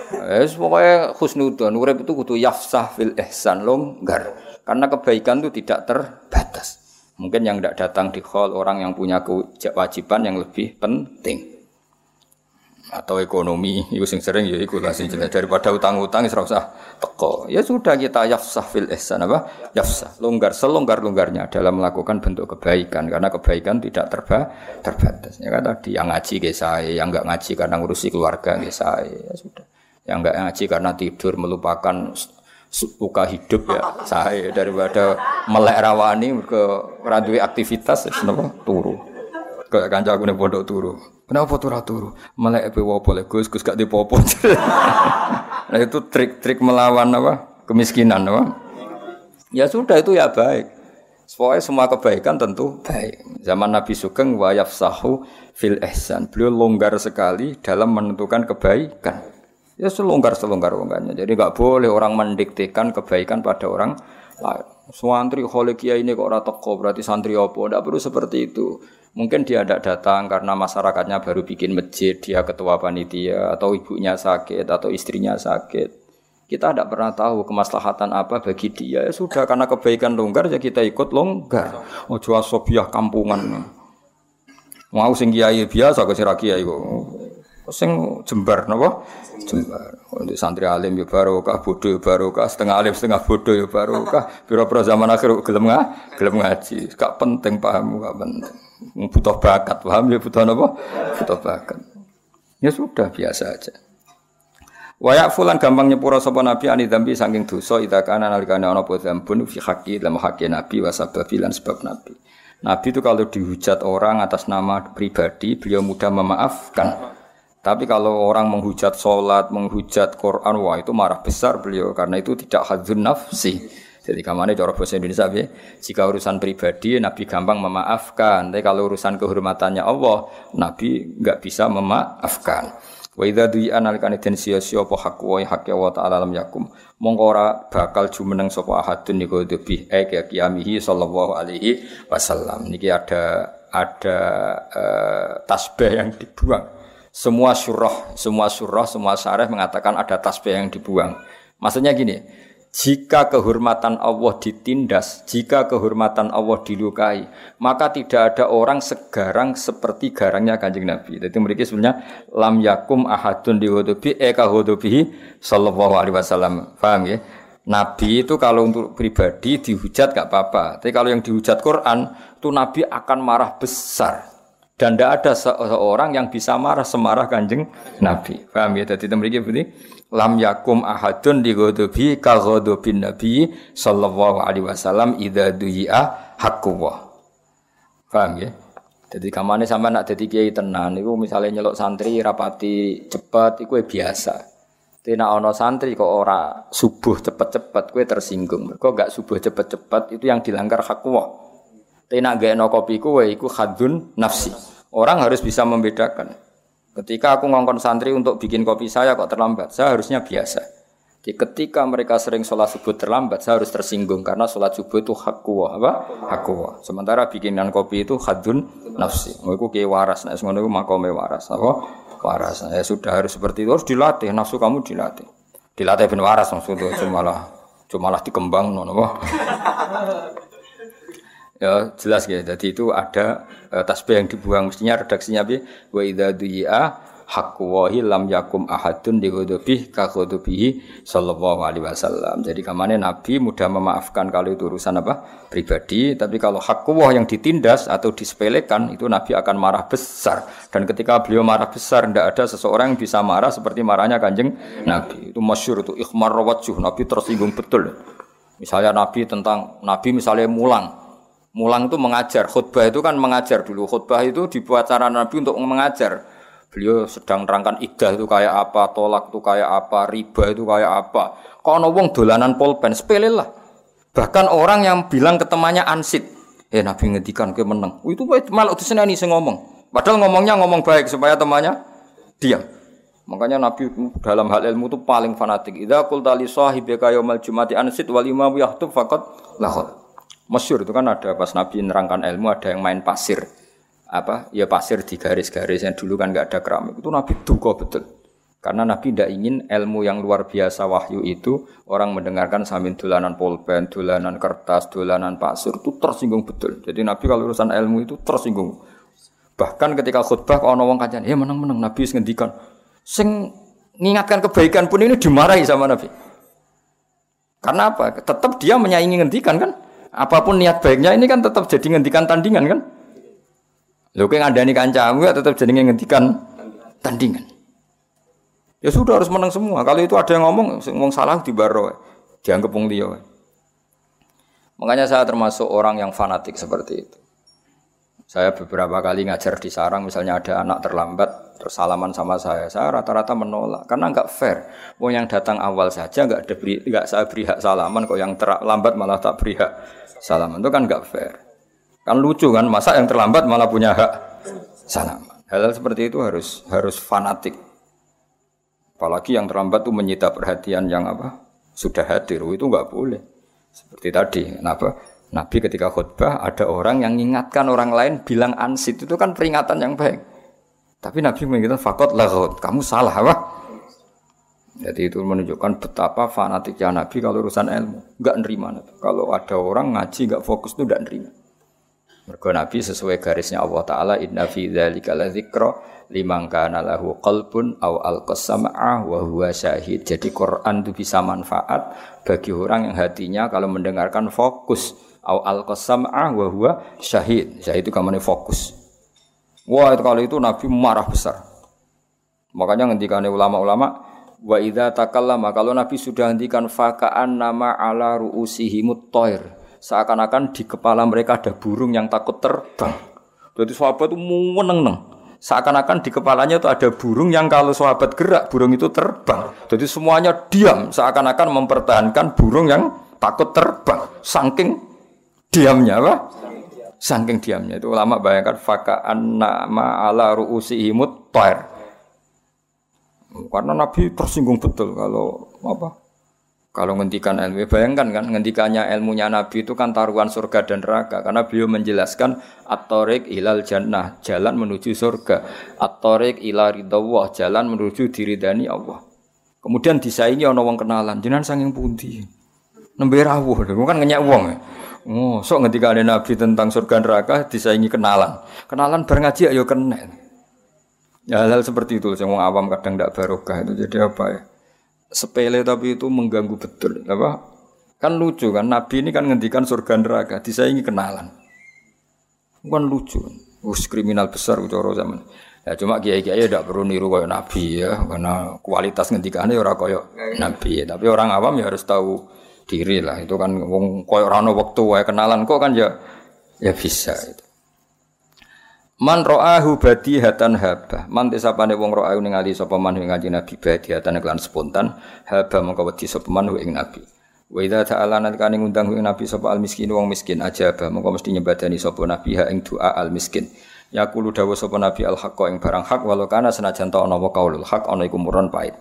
Eh, pokoknya khusnudon, urip itu kudu yafsah fil ihsan longgar. Karena kebaikan itu tidak terbatas. Mungkin yang tidak datang di hall orang yang punya kewajiban yang lebih penting atau ekonomi itu sing sering ya iku lah sing jelas daripada utang-utang wis usah teko. Ya sudah kita yafsah fil ihsan apa? Yafsah longgar selonggar-longgarnya dalam melakukan bentuk kebaikan. Karena kebaikan tidak terba terbatas. Ya kan tadi yang ngaji ge saya yang enggak ngaji karena ngurusi keluarga ge saya ya sudah. Yang enggak ngaji karena tidur melupakan suka hidup ya saya. Daripada melek rawani ke radui aktivitas napa turu ke kancaku ning pondok turu Kenapa tuh turu? Melek epe wopo le Gus Gus gak dipopo. nah itu trik-trik melawan apa? Kemiskinan apa? Ya sudah itu ya baik. Pokoknya semua kebaikan tentu baik. Zaman Nabi Sugeng wa yafsahu fil ihsan. Beliau longgar sekali dalam menentukan kebaikan. Ya selonggar selonggar longgarnya. Jadi nggak boleh orang mendiktekan kebaikan pada orang lain. Santri oleh kiai ini kok ora teko berarti santri opo? Tidak perlu seperti itu. Mungkin dia tidak datang karena masyarakatnya baru bikin masjid, dia ketua panitia atau ibunya sakit atau istrinya sakit. Kita tidak pernah tahu kemaslahatan apa bagi dia. Ya sudah karena kebaikan longgar ya kita ikut longgar. Ojo asobiah kampungan. Mau sing kiai biasa ke kiai kok. Sing jembar napa? Jembar. Untuk santri alim ya barokah, bodoh ya barokah, setengah alim setengah bodoh ya barokah. Pira-pira zaman akhir gelem nggak? Gelem ngaji. Gak penting paham, gak penting. Butuh bakat, paham ya butuh napa? Butuh bakat. Ya sudah biasa aja. Wayak fulan gampang nyepura sapa nabi ani dambi saking dosa ida kana nalikane ana apa dzambun fi haqqi lam haqqi nabi wa sababi lan sebab nabi. Nabi itu kalau dihujat orang atas nama pribadi beliau mudah memaafkan. Tapi kalau orang menghujat sholat, menghujat Quran, wah itu marah besar beliau karena itu tidak hadzun nafsi. Jadi kamane cara bahasa Indonesia ya, jika urusan pribadi Nabi gampang memaafkan, tapi kalau urusan kehormatannya Allah, Nabi nggak bisa memaafkan. Wa idza du'a nalikane den sia-sia apa hak wa hak wa ta'ala lam yakum. Mongko ora bakal jumeneng sapa ahadun niku debi eh kiamihi sallallahu alaihi wasallam. Niki ada ada uh, tasbih yang dibuang semua surah, semua surah, semua syarah mengatakan ada tasbih yang dibuang. Maksudnya gini, jika kehormatan Allah ditindas, jika kehormatan Allah dilukai, maka tidak ada orang segarang seperti garangnya kanjeng Nabi. Jadi mereka sebenarnya lam yakum ahadun dihudubi eka hudubihi sallallahu alaihi wasallam. Paham ya? Nabi itu kalau untuk pribadi dihujat gak apa-apa. Tapi kalau yang dihujat Quran, itu Nabi akan marah besar. Dan tidak ada seorang yang bisa marah semarah kanjeng Nabi. Paham ya? Jadi temriki begini. Lam yakum ahadun di godobi ka godobin Nabi sallallahu alaihi wasallam idha duyi'a hakuwa. Paham ya? Jadi kamane sampai nak jadi kiai tenan itu misalnya nyelok santri rapati cepat itu biasa. Tina ono santri kok ora subuh cepet-cepet kue tersinggung. Kok gak subuh cepet-cepet itu yang dilanggar hakuwa. Tapi nak gak kopi ku iku hadun nafsi. Orang harus bisa membedakan. Ketika aku ngongkon santri untuk bikin kopi saya kok terlambat, saya harusnya biasa. Jadi ketika mereka sering sholat subuh terlambat, saya harus tersinggung karena sholat subuh itu hak kuwa, apa? Hak kuwa. Sementara bikinan kopi itu hadun nafsi. Mau kayak waras, nah semuanya itu waras, apa? Waras. Ya sudah harus seperti itu, harus dilatih. Nafsu kamu dilatih. Dilatih ben waras maksudnya, cuma lah, cuma lah dikembang, nopo. Ya jelas ya. Jadi itu ada uh, tasbih yang dibuang mestinya redaksinya bi wa idza du'a haqqu wahi lam yakum ahadun di ghadabihi ka ghadabihi sallallahu alaihi wasallam. Jadi kamane Nabi mudah memaafkan kalau itu urusan apa? pribadi, tapi kalau haqqu yang ditindas atau disepelekan itu Nabi akan marah besar. Dan ketika beliau marah besar tidak ada seseorang yang bisa marah seperti marahnya Kanjeng Nabi. Itu masyhur itu ikhmar wajh. Nabi tersinggung betul. Misalnya Nabi tentang Nabi misalnya mulang, Mulang itu mengajar, khutbah itu kan mengajar dulu. Khutbah itu dibuat cara Nabi untuk mengajar. Beliau sedang nerangkan idah itu kayak apa, tolak itu kayak apa, riba itu kayak apa. Kalau wong dolanan polpen, sepele lah. Bahkan orang yang bilang ke temannya ansit, eh Nabi ngedikan ke menang. Itu malah itu senani saya ngomong. Padahal ngomongnya ngomong baik supaya temannya diam. Makanya Nabi dalam hal ilmu itu paling fanatik. Idza qulta li sahibika yaumal jumati ansit wal imamu yahtub faqad lahad. Masyur itu kan ada pas Nabi nerangkan ilmu ada yang main pasir. Apa? Ya pasir di garis-garis yang dulu kan nggak ada keramik. Itu Nabi duka betul. Karena Nabi tidak ingin ilmu yang luar biasa wahyu itu orang mendengarkan sambil dolanan pulpen, dolanan kertas, dolanan pasir itu tersinggung betul. Jadi Nabi kalau urusan ilmu itu tersinggung. Bahkan ketika khutbah kalau wong kajian, ya menang-menang Nabi ngendikan. Sing mengingatkan kebaikan pun ini dimarahi sama Nabi. Karena apa? Tetap dia menyaingi ngendikan kan? Apa pun niat baiknya ini kan tetap jadi ngendikan tandingan kan? Lho ada ngandani kancamu ya tetap jadi ngendikan tandingan. Ya sudah harus menang semua. Kalau itu ada yang ngomong, ngomong salah di baro, dianggap wong. Makanya saya termasuk orang yang fanatik seperti itu. Saya beberapa kali ngajar di sarang, misalnya ada anak terlambat, terus salaman sama saya, saya rata-rata menolak karena nggak fair. Mau yang datang awal saja nggak nggak saya beri hak salaman, kok yang terlambat malah tak beri hak salaman itu kan nggak fair. Kan lucu kan, masa yang terlambat malah punya hak salaman. Hal, -hal seperti itu harus harus fanatik. Apalagi yang terlambat itu menyita perhatian yang apa sudah hadir, itu nggak boleh. Seperti tadi, kenapa? Nabi ketika khutbah ada orang yang mengingatkan orang lain bilang ansit itu kan peringatan yang baik. Tapi Nabi mengatakan fakot lahut, kamu salah apa? Jadi itu menunjukkan betapa fanatiknya Nabi kalau urusan ilmu, nggak nerima. Kalau ada orang ngaji nggak fokus itu nggak nerima. Mergo Nabi sesuai garisnya Allah Taala inna fi dzalika ladzikra liman kana lahu qalbun aw alqasama'a wa huwa syahid. Jadi Quran itu bisa manfaat bagi orang yang hatinya kalau mendengarkan fokus aw alqasama'a wa huwa syahid. Syahid itu kamane fokus. Wah, itu kali itu Nabi marah besar. Makanya ngendikane ulama-ulama wa idza takallama kalau Nabi sudah hentikan fakaan nama ala ruusihimut toir Seakan-akan di kepala mereka ada burung yang takut terbang. Jadi sahabat itu meneng neng. Seakan-akan di kepalanya itu ada burung yang kalau sahabat gerak, burung itu terbang. Jadi semuanya diam, seakan-akan mempertahankan burung yang takut terbang. Saking diamnya apa? Saking diamnya itu ulama bayangkan fakaan nama ala ruusihimut toir. Karena Nabi tersinggung betul kalau apa? Kalau ngendikan ilmu, bayangkan kan ngendikannya ilmunya Nabi itu kan taruhan surga dan neraka karena beliau menjelaskan at-tariq ilal jannah, jalan menuju surga. At-tariq ridawah, jalan menuju diridani Allah. Kemudian disaingi ana wong kenalan, jenengan sanging pundi? Nembe rawuh, kan ngenyak wong. Ya. Oh, sok ngendikane Nabi tentang surga neraka disaingi kenalan. Kenalan bar ngaji ayo kena. Ya hal, -hal seperti itu yang awam kadang tidak barokah itu. Jadi apa ya? sepele tapi itu mengganggu betul. Apa? Kan lucu kan nabi ini kan ngendikan surga neraka disaingi kenalan. Kan lucu. Us kriminal besar ucoro zaman. Ya cuma kiai kiai tidak perlu niru kayak nabi ya karena kualitas ngendikannya ya orang kayak nabi. Ya. tapi orang awam ya harus tahu diri lah. Itu kan wong rano waktu wae kenalan kok kan ya ya bisa itu Man ro'ahu badihatan haba. Man tisapane wong ro'ahu ningali sapa man ing kanjeng Nabi badihatan kelan spontan haba mongko wedi sapa man ing Nabi. Wa idza ta'ala nalikane ngundang ing Nabi sapa al miskin wong miskin aja ba mongko mesti nyembadani sapa Nabi ha ing doa al miskin. Ya kulo dawuh sapa Nabi al haqqa ing barang hak walau kana senajan ta ana wa kaulul hak ana iku murun pait.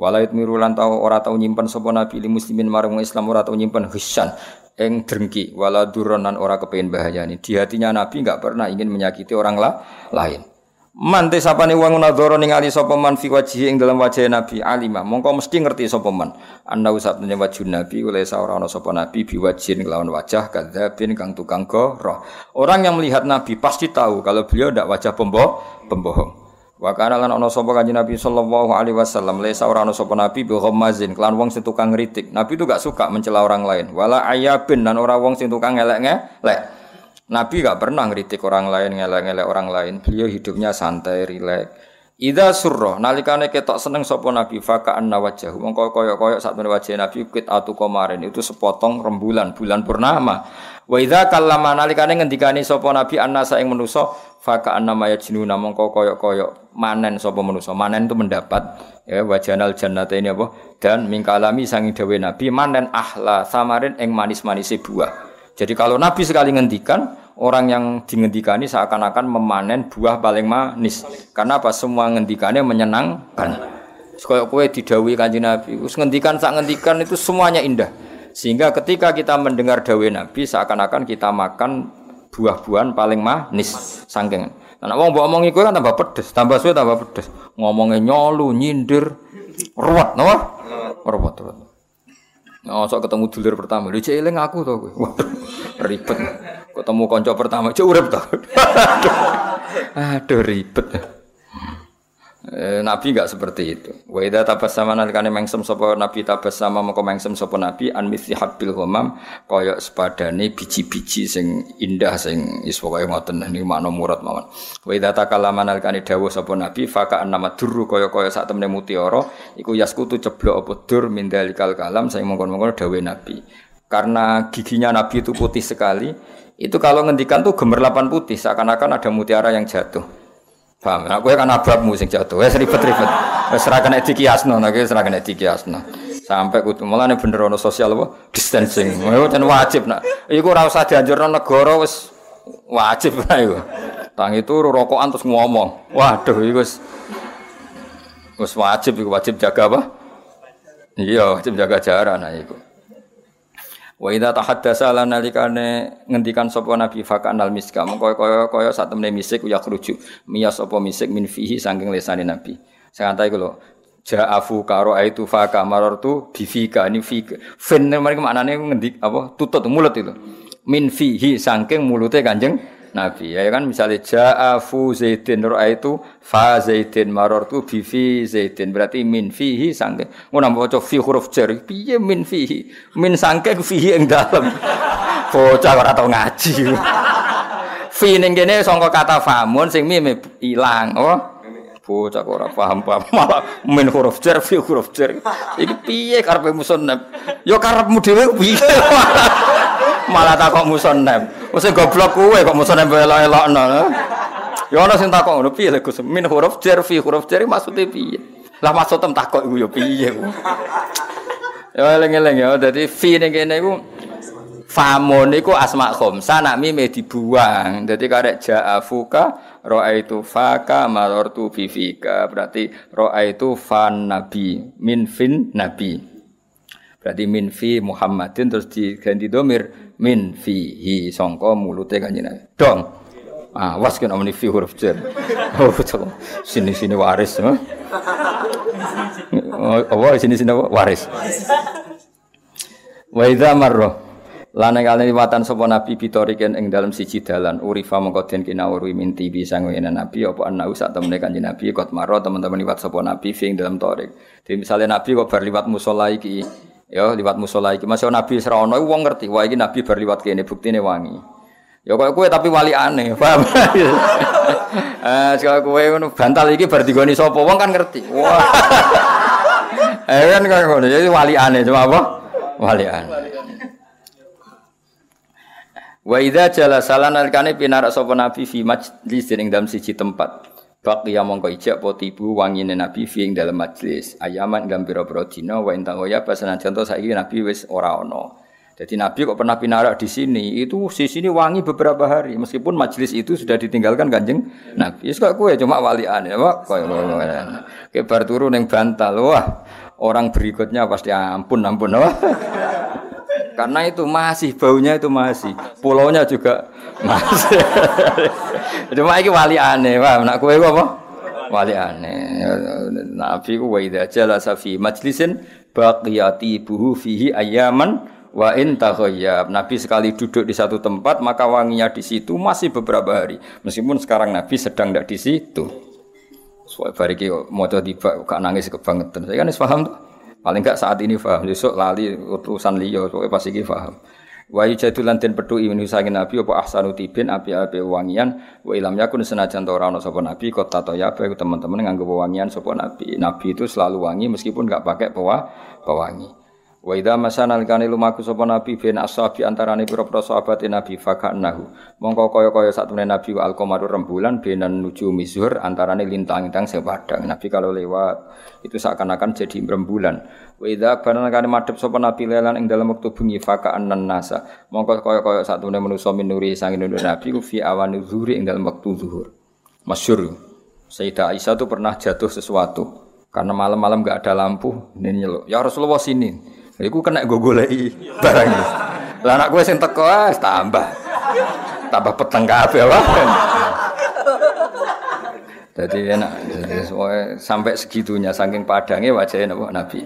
Walait mirulan tau ora tau nyimpen sapa Nabi li muslimin marang Islam ora tau nyimpen hisan eng drengki wala duronan ora kepengin bahayani. Di hatinya Nabi enggak pernah ingin menyakiti orang la lain. Man te sapane wong nadzara ningali sapa man fi wajhi ing dalam wajah Nabi alima. Mongko mesti ngerti sapa man. Ana usapne wajah Nabi oleh ora ana sapa Nabi biwajhin kelawan wajah kadzabin kang tukang goroh. Orang yang melihat Nabi pasti tahu kalau beliau ndak wajah pembohong pembohong Wa kana lan ana sapa kanjeng Nabi sallallahu alaihi wasallam lesa ora ana sapa nabi bi ghammazin kelan wong sing tukang ngritik. Nabi itu gak suka mencela orang lain. Wala ayabin dan ora wong sing tukang ngelek-ngelek. Nabi gak pernah ngritik orang lain, ngelek-ngelek orang lain. Beliau hidupnya santai, rileks. Ida surro nalikane ketok seneng sapa Nabi faka anna wajhahu mongko kaya-kaya sak wajah Nabi kit atu komarin itu sepotong rembulan bulan purnama Wa idza kallama nalikane ngendikani sapa nabi annasa ing manusa faka annama yajnuna mongko koyok-koyok manen sapa manusa. Manen itu mendapat ya wajanal jannata ini apa? Dan mingkalami sangi dawe nabi manen ahla samarin ing manis-manise buah. Jadi kalau nabi sekali ngendikan orang yang dingendikani seakan-akan memanen buah paling manis. Karena apa? Semua ngendikannya menyenangkan. Kaya kowe didhawuhi Kanjeng Nabi, wis ngendikan sak ngendikan itu semuanya indah. Sehingga ketika kita mendengar dawe Nabi seakan-akan kita makan buah-buahan paling manis sangking. Nah, wong mbok omong iku kan tambah pedes, tambah suwe tambah pedes. Ngomongnya nyolu, nyindir, ruwet, napa? Ruwet, ruwet. Oh, sok ketemu dulur pertama, lu cek aku to kowe. ribet. Ketemu kanca pertama, cek urip to. Aduh, ribet. Eh, nabi enggak seperti itu. Wa idza tabassama nalikane mengsem sapa nabi tabassama mengko mengsem sapa nabi an mithli habbil ghamam kaya sepadane biji-biji sing indah sing is pokoke ngoten niku makna murad mawon. Wa idza takallama nalikane dawuh sapa nabi faka nama durru kaya-kaya sak temene mutiara iku yaskutu ceblok apa dur min kalam sing mongkon-mongkon dawuh nabi. Karena giginya nabi itu putih sekali, itu kalau ngendikan tuh gemerlapan putih seakan-akan ada mutiara yang jatuh. Paham? Nah, kowe kan ababmu sing jatuh. Wis ribet-ribet. Wis ora kena dikiasno, nek wis ora kena dikiasno. Sampai kudu mulane bener ono sosial apa? Distancing. Ten wajib nak. Iku ora usah dianjurno negara wis wajib lah iku. Tangi turu rokokan terus ngomong. Waduh iku wis wis wajib iku wajib jaga apa? Iya, wajib jaga jarak nah iku. Wa idza tahaddasa lan nalikane ngendikan sapa nabi fakan al miska mengko kaya kaya sak temene misik ya khruju miyas apa misik min fihi saking lesane nabi. Sing antai lho ja'afu karo aitu faka marartu bifika ini fika. Fin mereka maknane ngendik apa tutut mulut itu. Min fihi saking mulute Kanjeng Nabi. Ya kan misalnya ja'afu zaidin itu fa zaidin marartu bi fi zaidin berarti min fihi sangke. Ngono maca fi huruf jar piye min fihi? Min sangke fihi ing dalem. Bocah ora tau ngaji. fi ning kene sangka kata famun sing mim ilang. Oh. Bocah ora paham-paham malah min huruf jar fi huruf jar. Iki piye karepe musannaf? Ya karepmu dhewe piye? Malah takok musannaf. Wes goblok kowe kok musane elok-elokno. Ya ana sing takok ngono piye Gus? Min huruf jar fi huruf jar maksude piye? Lah maksud tem takok iku ya piye ku? Ya eling-eling ya dadi fi ning kene iku famun iku asma khamsa nak mime dibuang. Dadi karek ja'afuka ra'aitu faka marartu fi fika. Berarti ra'aitu fan nabi min fin nabi. Berarti min fi Muhammadin terus diganti domir min fihi sangka mulute kanjeng Nabi. Dong. Ah, was kena muni fi huruf jar. Oh, sini sini waris. Oh, apa sini sini waris. Wa idza marra lan kali liwatan sapa nabi bitoriken ing dalam siji dalan urifa mongko den kinawuri minti bisa ngene nabi apa ana sak temene kanjeng nabi kot maro teman-teman liwat sapa nabi ing dalam torik. Jadi misalnya nabi kok bar liwat musala iki Ya liwat musola iki. Masih nabi serono wong ngerti, wah iki nabi bar liwat kene buktine wangi. Ya kok kowe tapi wali aneh, paham? Eh sekali kowe ngono bantal iki bar digoni sapa kan ngerti. Wah. Eh kan kok ngono, jadi wali aneh cuma apa? Wali aneh. Wa idza jala salan alkane pinarak sapa nabi fi majlis ing dalam siji tempat. Baqiya mongko ijak potibu wangine Nabi fi ing dalam majlis. Ayaman dalam pira-pira dina wa inta ya pasanan contoh saiki Nabi wis ora ana. Jadi Nabi kok pernah pinarak di sini, itu di sini wangi beberapa hari, meskipun majlis itu sudah ditinggalkan kanjeng Nabi. Yes, kok kue cuma walian ya, pak. Kayak bar turun yang bantal, wah orang berikutnya pasti ampun ampun, wah. Karena itu masih baunya itu masih, pulaunya juga masih. Cuma iki wali aneh, wah nak kowe apa? Wali aneh. Nabi ku wa idza jalasa fi majlisin baqiyati buhu fihi ayaman wa in. Nabi sekali duduk di satu tempat maka wanginya di situ masih beberapa hari. Meskipun sekarang Nabi sedang tidak di situ. Soalnya bariki mau tiba gak nangis kebangetan. Saya kan paham tuh. Paling gak saat ini paham. Besok lali utusan liya, soalnya pasti paham. Wa yujadulan den petu min nabi apa ahsanu tibin api-api wangian wa ilam yakun senajan ta ora ana sapa nabi kota to ya teman-teman nganggo wangian sapa nabi. Nabi itu selalu wangi meskipun enggak pakai pewa pewangi. Wa idza masana alikane lumaku sapa nabi bin ashabi antarane pira-pira sahabat nabi fakanahu. Mongko kaya-kaya satune nabi wa alqamaru rembulan benan nuju mizhur antarane lintang-lintang sing padang. Nabi kalau lewat itu seakan-akan jadi rembulan. Wa idza barana kane madhep sapa nabi lelan ing dalam wektu bengi faka'annan nasa. Mongko kaya-kaya satune manusa minuri sang nur nabi fi awan zuhuri ing dalam wektu zuhur. Masyhur. Sayyidah Aisyah itu pernah jatuh sesuatu karena malam-malam gak ada lampu ini nyeluk ya Rasulullah sini Iku kena gue golei barang Lah anak gue sing teko tambah tambah peteng kabeh wae. Jadi enak, jadi sampai segitunya saking padangnya wajahnya Nabi.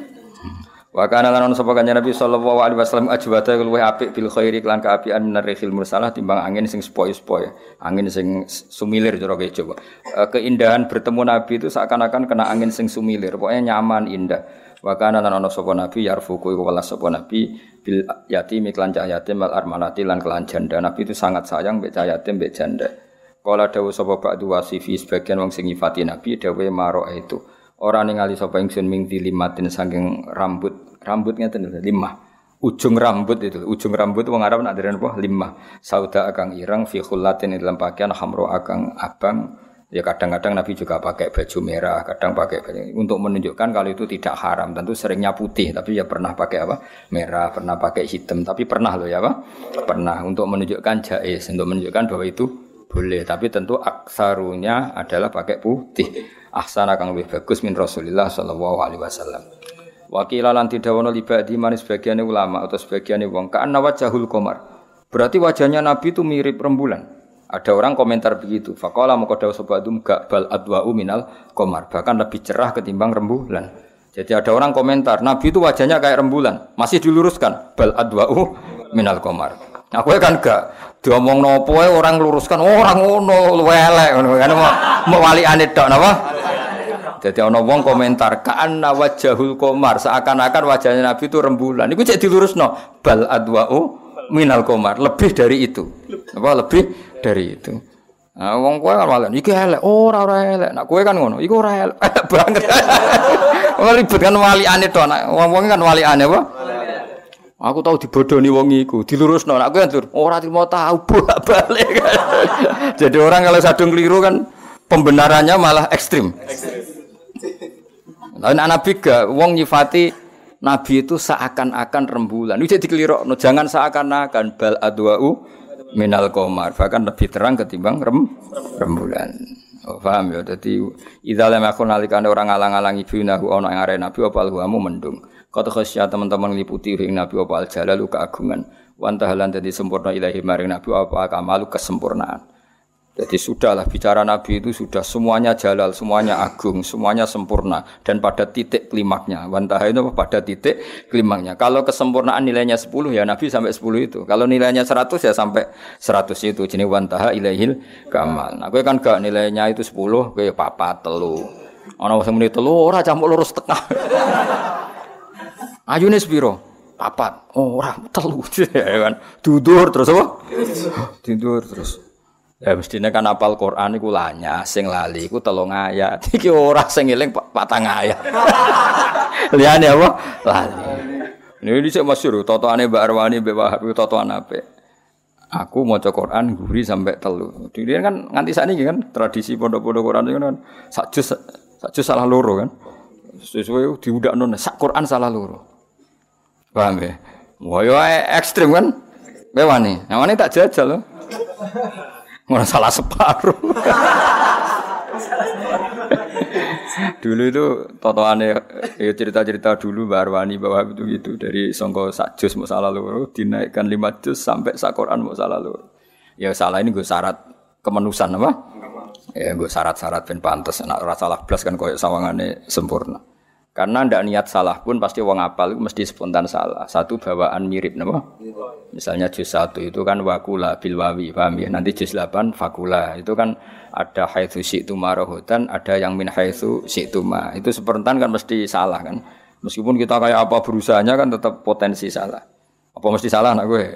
Wa kana lan ono sapa kanjeng Nabi sallallahu alaihi wasallam ajwata luwih apik bil khairi lan kaapian minar rihil mursalah timbang angin sing sepoi-sepoi, angin sing sumilir cara coba. Eh, keindahan bertemu Nabi itu seakan-akan kena angin sing sumilir, pokoknya nyaman, indah. Wa kana lan ono sapa Nabi yarfuku iku welas sapa Nabi bil yatim iklan cah yatim al armalati lan kelan janda. Nabi itu sangat sayang mbek cah yatim mbek janda. Kala dawuh sapa ba'du wasifi sebagian wong sing nyifati Nabi dawuh maro itu. Ora ningali sapa ingsun ming dilimatin saking rambut. Rambut ngeten lho, limah. Ujung rambut itu, ujung rambut wong Arab nak deren apa? Limah. Sauda akang irang fi khullatin dalam pakaian hamro akang abang. Ya kadang-kadang Nabi juga pakai baju merah, kadang pakai baju untuk menunjukkan kalau itu tidak haram. Tentu seringnya putih, tapi ya pernah pakai apa? Merah, pernah pakai hitam, tapi pernah loh ya apa? Pernah untuk menunjukkan jais, untuk menunjukkan bahwa itu boleh. Tapi tentu aksarunya adalah pakai putih ahsan akan lebih bagus min Rasulillah sallallahu alaihi wasallam. Wakila lan didawono libadi manis sebagian ulama atau sebagian wong ka'anna wajahul komar. Berarti wajahnya Nabi itu mirip rembulan. Ada orang komentar begitu. Fakola mau kodau sobadum gak bal adwa'u minal komar. Bahkan lebih cerah ketimbang rembulan. Jadi ada orang komentar, Nabi itu wajahnya kayak rembulan. Masih diluruskan. Bal adwa'u minal komar. Aku kan gak diomong nopo orang luruskan orang ngono elek ngono kan mau wali anit tok napa jadi ana wong komentar ka'anna wajahul komar seakan-akan wajahnya Nabi itu rembulan. Iku cek dilurusno bal adwa'u minal komar, lebih dari itu. Apa lebih dari itu. Nah, wong kowe kan malah iki elek, oh, ora ora elek. Nak kowe kan ngono, iku ora elek banget. Wong ribet kan wali ane to, nak wong-wong kan wali ane apa? Aku tahu dibodoni wong iku, dilurusno. Nak kowe kan ora mau tahu bolak-balik. Jadi orang kalau sadung keliru kan pembenarannya malah ekstrim. Lain Nabi gak wong nyifati Nabi itu seakan-akan rembulan. Itu jadi keliru. No, jangan seakan-akan bal adwa'u minal komar. Bahkan lebih terang ketimbang rem, rembulan. Oh, paham ya. Jadi idza lam yakun nalikane orang alang-alangi binahu ana ing arep Nabi apa alhuamu mendung. Kata khasya teman-teman liputi ing Nabi apa al jalalu keagungan. Wantahalan dadi sempurna ilahi maring Nabi apa kamalu kesempurnaan. Jadi sudahlah bicara Nabi itu sudah semuanya jalal, semuanya agung, semuanya sempurna dan pada titik klimaknya. Wantaha itu pada titik klimaknya. Kalau kesempurnaan nilainya 10 ya Nabi sampai 10 itu. Kalau nilainya 100 ya sampai 100 itu. Jadi wantaha ilaihil kamal. Nah, gue kan gak nilainya itu 10, gue papa telu. Ana wong muni telu ora campur lurus tengah. Ayune sepiro? Papat. Oh, ora telu. ya kan. Dudur terus apa? Tidur terus. Ya mestinya kan apal Quran iku lanya, sing lali iku telung ayat. Iki ora sing eling patang ayat. Liyane apa? Lali. Ini dhisik masyhur totoane Mbak Arwani Mbak Wahab totoan apik. Aku maca Quran guri sampai telu. Dene kan nganti sakniki kan tradisi pondok-pondok Quran itu kan sak juz sak juz salah loro kan. Sesuai diudakno sak Quran salah loro. Paham ya? Wah, ekstrim kan? Bewani. Yang tak jajal loh. Mana salah separuh. dulu itu totoane ya cerita-cerita dulu Mbak Arwani bahwa itu gitu dari songko sak juz mau salah loro dinaikkan lima juz sampai sak Quran mau salah. Ya salah ini gue syarat kemenusan apa? Ya gue syarat-syarat ben pantes nak ora salah blas kan koyo sawangane sempurna. Karena ndak niat salah pun pasti wong apal mesti spontan salah. Satu bawaan mirip napa? Misalnya juz satu itu kan wakula bil wawi, paham ya? Nanti juz 8 fakula. Itu kan ada haitsu syi'tu marohutan, ada yang min haitsu syi'tu ma. Itu spontan kan mesti salah kan. Meskipun kita kayak apa berusahanya kan tetap potensi salah. Apa mesti salah anak gue?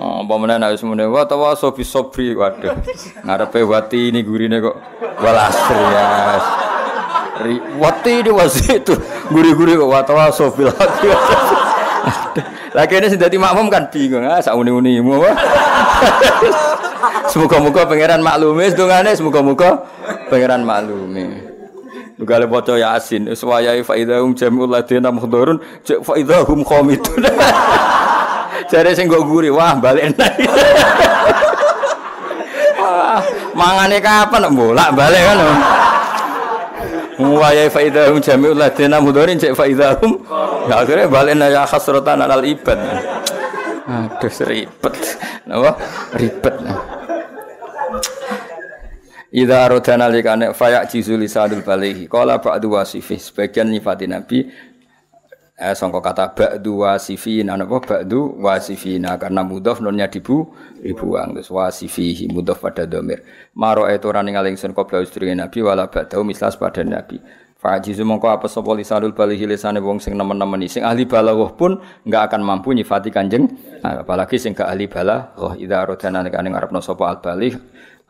Oh, apa meneh nek semene wa tawa sobi sobri waduh. Ngarepe wati ini gurine kok walasri ya. Wati di itu guri-guri kok watawa sobil lagi. Lagi ini sudah makmum kan bingung ah sak uni-unimu. Semoga-moga pangeran maklumi sedungane semoga-moga pangeran maklumi. Gale bocah Yasin, suwayai fa idahum jami'ul ladina muhdharun, fa idahum qamidun. Jare sing nggo guri, wah balik Mangane kapan bolak balik kan. Wa ya faidahum jami'ul ladina mudharin cek faidahum. Ya akhirnya balen ya khasratan alal ibad. Aduh ribet. Napa? Ribet. Idza aradana likane fayak jizul lisanul balighi. Qala ba'du wasifi sebagian nyifati Nabi eh sangka kata ba'du wasifina napa ba'du wasifina. Karena mudhaf nonnya dibu dibuang. Terus wasifihi mudhaf pada domir. Maro itu ora ning ingsun qabla istri nabi wala ba'du mislas pada nabi. Fajizu mongko apa sapa lisanul balighi lisane wong sing nemen-nemen sing ahli balaghah pun enggak akan mampu nyifati kanjeng apalagi sing gak ahli balaghah idza rodana nek ngarepno sapa al baligh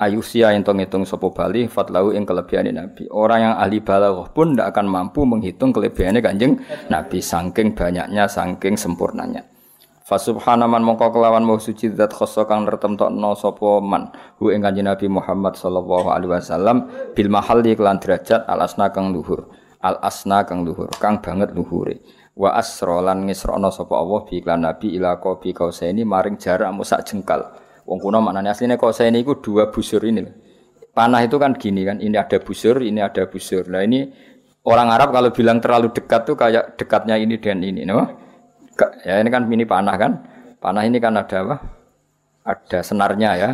ayusia yang ngitung sopo bali fatlau ing kelebihan nabi. Orang yang ahli balaghah pun tidak akan mampu menghitung kelebihannya kanjeng nabi saking banyaknya saking sempurnanya. Fasubhanaman mongko kelawan mau suci zat khoso kang nertemtokno sapa man. Hu ing kanjeng Nabi Muhammad sallallahu alaihi wasallam bil mahalli kelan derajat al asna kang luhur. Al asna kang luhur kang banget luhure. Wa asra lan ngisrono sapa Allah bi iklan Nabi ila qabi kausaini maring jarak musak jengkal Wong kuno maknanya aslinya kok ini dua busur ini. Panah itu kan gini kan, ini ada busur, ini ada busur. Nah ini Orang Arab kalau bilang terlalu dekat tuh kayak dekatnya ini dan ini, no? Ya ini kan mini panah kan. Panah ini kan ada apa? Ada senarnya ya.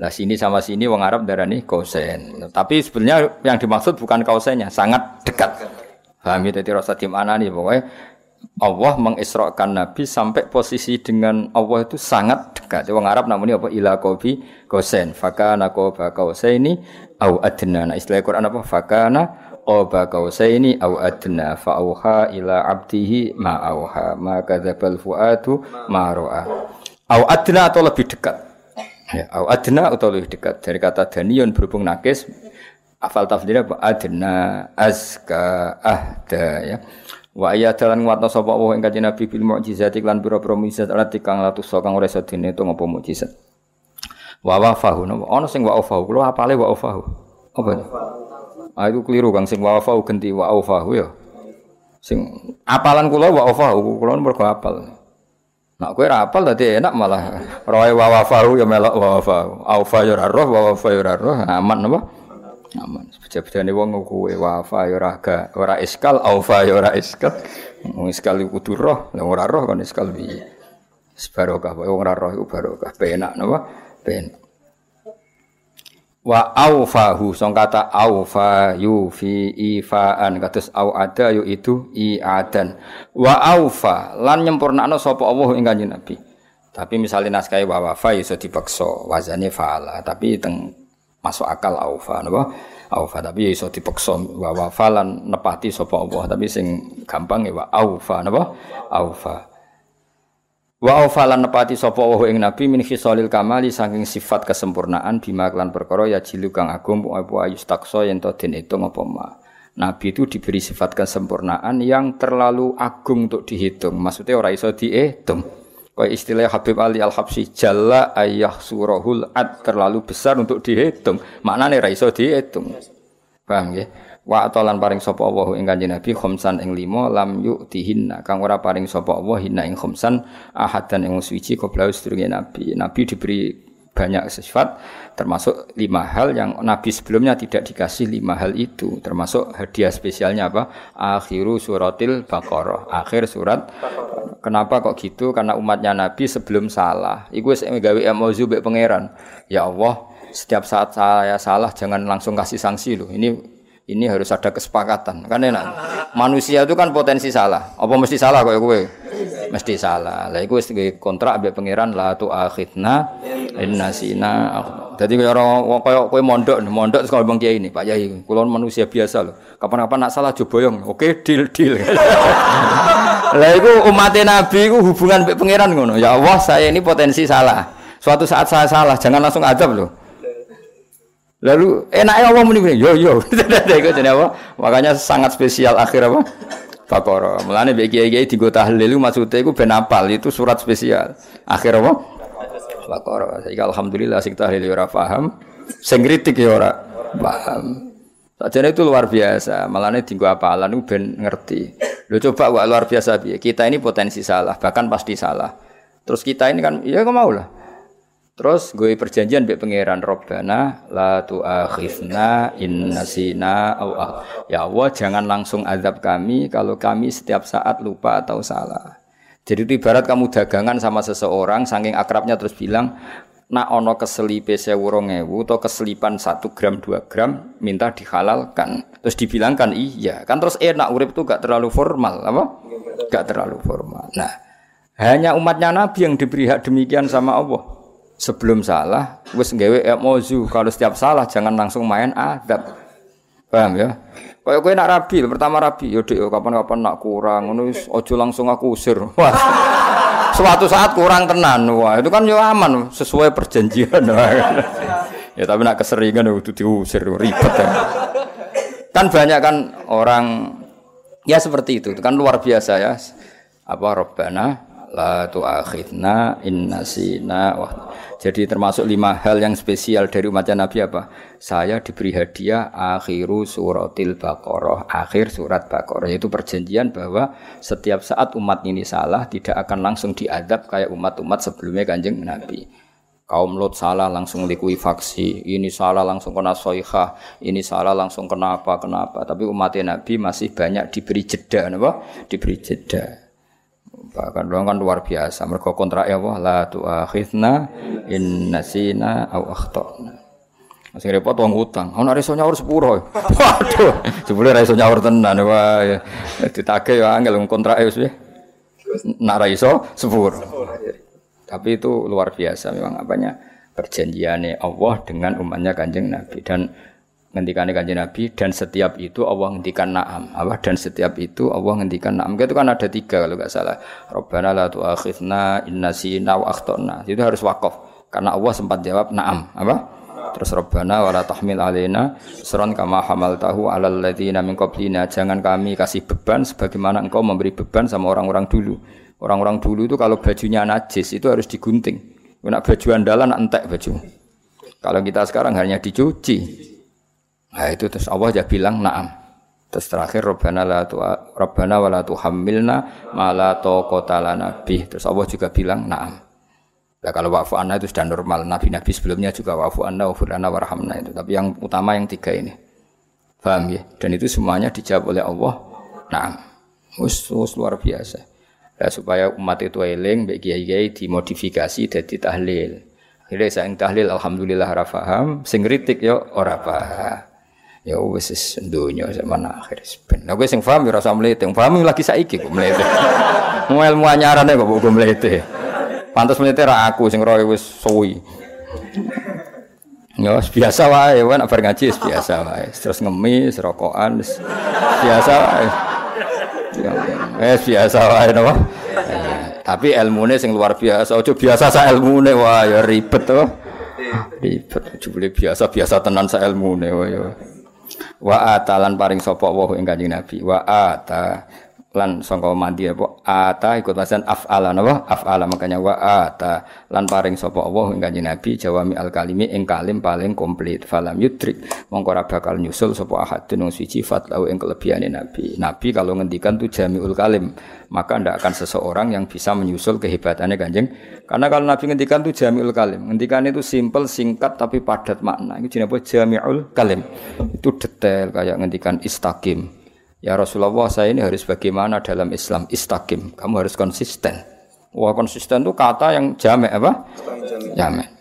Nah sini sama sini wong Arab darah nih kosen. Tapi sebenarnya yang dimaksud bukan kausennya, sangat dekat. Paham ya? Jadi rasa di mana nih pokoknya Allah mengisrakan Nabi sampai posisi dengan Allah itu sangat dekat. Wong Arab namanya apa? Ila kobi kosen. Fakana koba ini au adna. Nah istilah Quran apa? Fakana koba ini au adna. Fa'auha ila abdihi ma auha. Ma kadzabal fuadu ma ro'a. Au adna atau lebih dekat. Ya, au adna atau lebih dekat. Dari kata danion berhubung nakis. Afal tafsirnya apa? Adna, azka, ahda ya. Wa iya dalan nguatno sapa Allah ing kanjeng Nabi bil mukjizat lan pira-pira mukjizat alati kang latus kang ora iso dene itu ngopo mukjizat. Wa wafahu ana sing wa wafahu kula apale wa wafahu. Apa? Ah itu keliru Kang sing wa wafahu ganti wa wafahu ya. Sing apalan kula wa wafahu kula mergo apal. Nak kowe ra apal dadi enak malah roe wa wafahu ya melok wa wafahu. Aufa ya roh wa wafa ya roh aman napa? Aman. Beja-bejane wong kuwe wafa ya ora ora iskal, aufa ya iskal. Wong iskal iku kudu roh, lah ora roh kan iskal piye. Barokah wong ora roh iku barokah. Penak napa? Penak. Wa aufahu song kata aufa yu fi ifaan kados au ada yu itu iadan. Wa aufa lan nyempurnakno sapa Allah ing kanjeng Nabi. Tapi misalnya naskah wa wafa iso dipaksa wazane faala, tapi teng masuk akal aufa napa? Aufa tapi iso dipaksa wa wafalan nepati sapa Allah. Tapi sing gampang ya wa aufa napa? Aufa. Wa aufalan nepati sapa Allah ing nabi min khisalil kamali saking sifat kesempurnaan bima klan perkara ya jilu kang agung apa ayus takso yen to den itu apa ma. Nabi itu diberi sifat kesempurnaan yang terlalu agung untuk dihitung. Maksudnya orang iso dihitung. Kayak istilah Habib Ali Al-Habsyi jalla ayah surahul ad terlalu besar untuk dihitung. Maknanya ra iso dihitung. Paham ya? Wa atolan paring sapa Allah ing Kanjeng Nabi khamsan ing lima lam yu'tihinna kang ora paring sapa Allah hinna ing khamsan ahadan ing suci qabla sedurunge Nabi. Nabi diberi banyak sifat termasuk lima hal yang Nabi sebelumnya tidak dikasih lima hal itu. Termasuk hadiah spesialnya apa? Akhiru suratil baqarah. Akhir surat. Kenapa kok gitu? Karena umatnya Nabi sebelum salah. Iku wis gawe mbek pangeran. Ya Allah setiap saat saya salah jangan langsung kasih sanksi loh ini ini harus ada kesepakatan. Kan enak. Manusia itu kan potensi salah. Apa mesti salah kok gue mesti salah. Lah wis kontrak ambek pangeran la tu akhidna innasina dadi kaya ora kaya kowe mondok mondok terus ngomong kiai ini Pak Yai kula manusia biasa loh kapan-kapan nak salah boyong oke deal deal. Lah iku umat nabi iku hubungan ambek pangeran ngono. Ya Allah saya ini potensi salah. Suatu saat saya salah jangan langsung adab loh Lalu enaknya Allah muni yo yo. Iku apa? Makanya sangat spesial akhir apa? Bakara. Mulane mbek kiai-kiai digo tahlil maksudnya iku ben apal itu surat spesial. Akhir apa? Bakara. Saiki alhamdulillah sing tahlil ora paham, sing kritik ya ora paham. Sajane itu luar biasa. Malahnya tinggu apalan itu ben ngerti. Lo coba wak luar biasa Kita ini potensi salah, bahkan pasti salah. Terus kita ini kan, ya kau mau lah. Terus gue perjanjian be pangeran Robbana la tu'akhizna in nasina au Ya Allah jangan langsung azab kami kalau kami setiap saat lupa atau salah. Jadi itu ibarat kamu dagangan sama seseorang saking akrabnya terus bilang nak ono keselipe sewurongewu atau keselipan satu gram dua gram minta dihalalkan. Terus dibilangkan iya. Kan terus enak urip itu gak terlalu formal apa? Gak terlalu formal. Nah hanya umatnya Nabi yang diberi hak demikian sama Allah sebelum salah wis nggawe emozu kalau setiap salah jangan langsung main adab. Paham ya? Kayak kowe nak rabi pertama rabi yo dek kapan-kapan nak kurang ngono ojo langsung aku usir. Wah suatu saat kurang tenan wah itu kan yo aman sesuai perjanjian. Ya tapi nak keseringan itu diusir ribet ya. Kan banyak kan orang ya seperti itu. Itu kan luar biasa ya. Apa robbana la tu'akhidna in nasina wah jadi termasuk lima hal yang spesial dari umatnya Nabi apa? Saya diberi hadiah akhiru suratil Baqarah, akhir surat Baqarah yaitu perjanjian bahwa setiap saat umat ini salah tidak akan langsung diadab kayak umat-umat sebelumnya Kanjeng Nabi. Kaum Lot salah langsung likuifaksi, ini salah langsung kena soihah, ini salah langsung kenapa kenapa. Tapi umat Nabi masih banyak diberi jeda, apa? Diberi jeda. Bahkan dong kan luar biasa. Mereka kontrak ya Allah, la tu'akhidna in nasina au akhtana. Masih repot wong utang. Ono iso nyaur sepuro. Waduh, jebule ra iso nyaur tenan wah. Ya. Ditagih ya angel kontrake wis nak ra iso sepuro. Tapi itu luar biasa memang apanya perjanjiannya Allah dengan umatnya kanjeng Nabi dan ngendikannya kanjeng Nabi dan setiap itu Allah ngendikan naam. Apa? Dan setiap itu Allah ngendikan naam. Itu kan ada tiga kalau nggak salah. Rabbana la tu'akhidna inna sina wa akhtana. Itu harus wakaf. Karena Allah sempat jawab naam. Apa? Terus Rabbana wala tahmil alaina. Seron kama hamaltahu alal ladzina min qablina. Jangan kami kasih beban sebagaimana engkau memberi beban sama orang-orang dulu. Orang-orang dulu itu kalau bajunya najis itu harus digunting. Nak baju andalan entek baju. Kalau kita sekarang hanya dicuci. Nah itu terus Allah aja bilang naam. Terus terakhir Rabbana la tu Rabbana wa la tuhammilna ma la taqata lana Terus Allah juga bilang naam. Nah kalau wafu anna itu sudah normal. Nabi-nabi sebelumnya juga wafu anna wa furana warhamna itu. Tapi yang utama yang tiga ini. Paham ya? Dan itu semuanya dijawab oleh Allah. Naam. Us, luar biasa. Ya, supaya umat itu eling, baik kiai-kiai dimodifikasi jadi tahlil. Akhirnya saya tahlil, alhamdulillah rafaham, sing kritik yo ora paham. Ya wis dunya zaman akhir ben. Gue sing paham ya rasa mlete, paham lagi saiki kok mlete. Mau ilmu anyarane kok kok mlete. Pantas mlete ra aku sing roe wis suwi. Ya biasa wae, kan bar ngaji biasa wae. Terus ngemis, rokokan, biasa wae. Eh biasa wae napa. Tapi ilmune sing luar biasa. Ojo biasa sa ilmune wah ya ribet to. Ribet jebule biasa biasa tenan sa ilmune wah ya. Wa atalan paring sapa wa ing Kanjeng Nabi. Wa ata lan sangka mandi apa? Ata ikut pasan af'ala napa? Af'ala makanya wa ata lan paring sapa Allah ing kanjeng Nabi jawami al kalimi ing kalim paling komplit. Falam yudrik mongko ora bakal nyusul sapa ahadun wong siji fatlau ing kelebihane Nabi. Nabi kalau ngendikan tu jamiul kalim maka ndak akan seseorang yang bisa menyusul kehebatannya kanjeng karena kalau Nabi ngendikan tu jamiul kalim ngendikan itu simple singkat tapi padat makna itu jenenge jamiul kalim itu detail kayak ngendikan istaqim Ya Rasulullah saya ini harus bagaimana dalam Islam istakim. Kamu harus konsisten. Wah konsisten itu kata yang jamek apa? Jamek.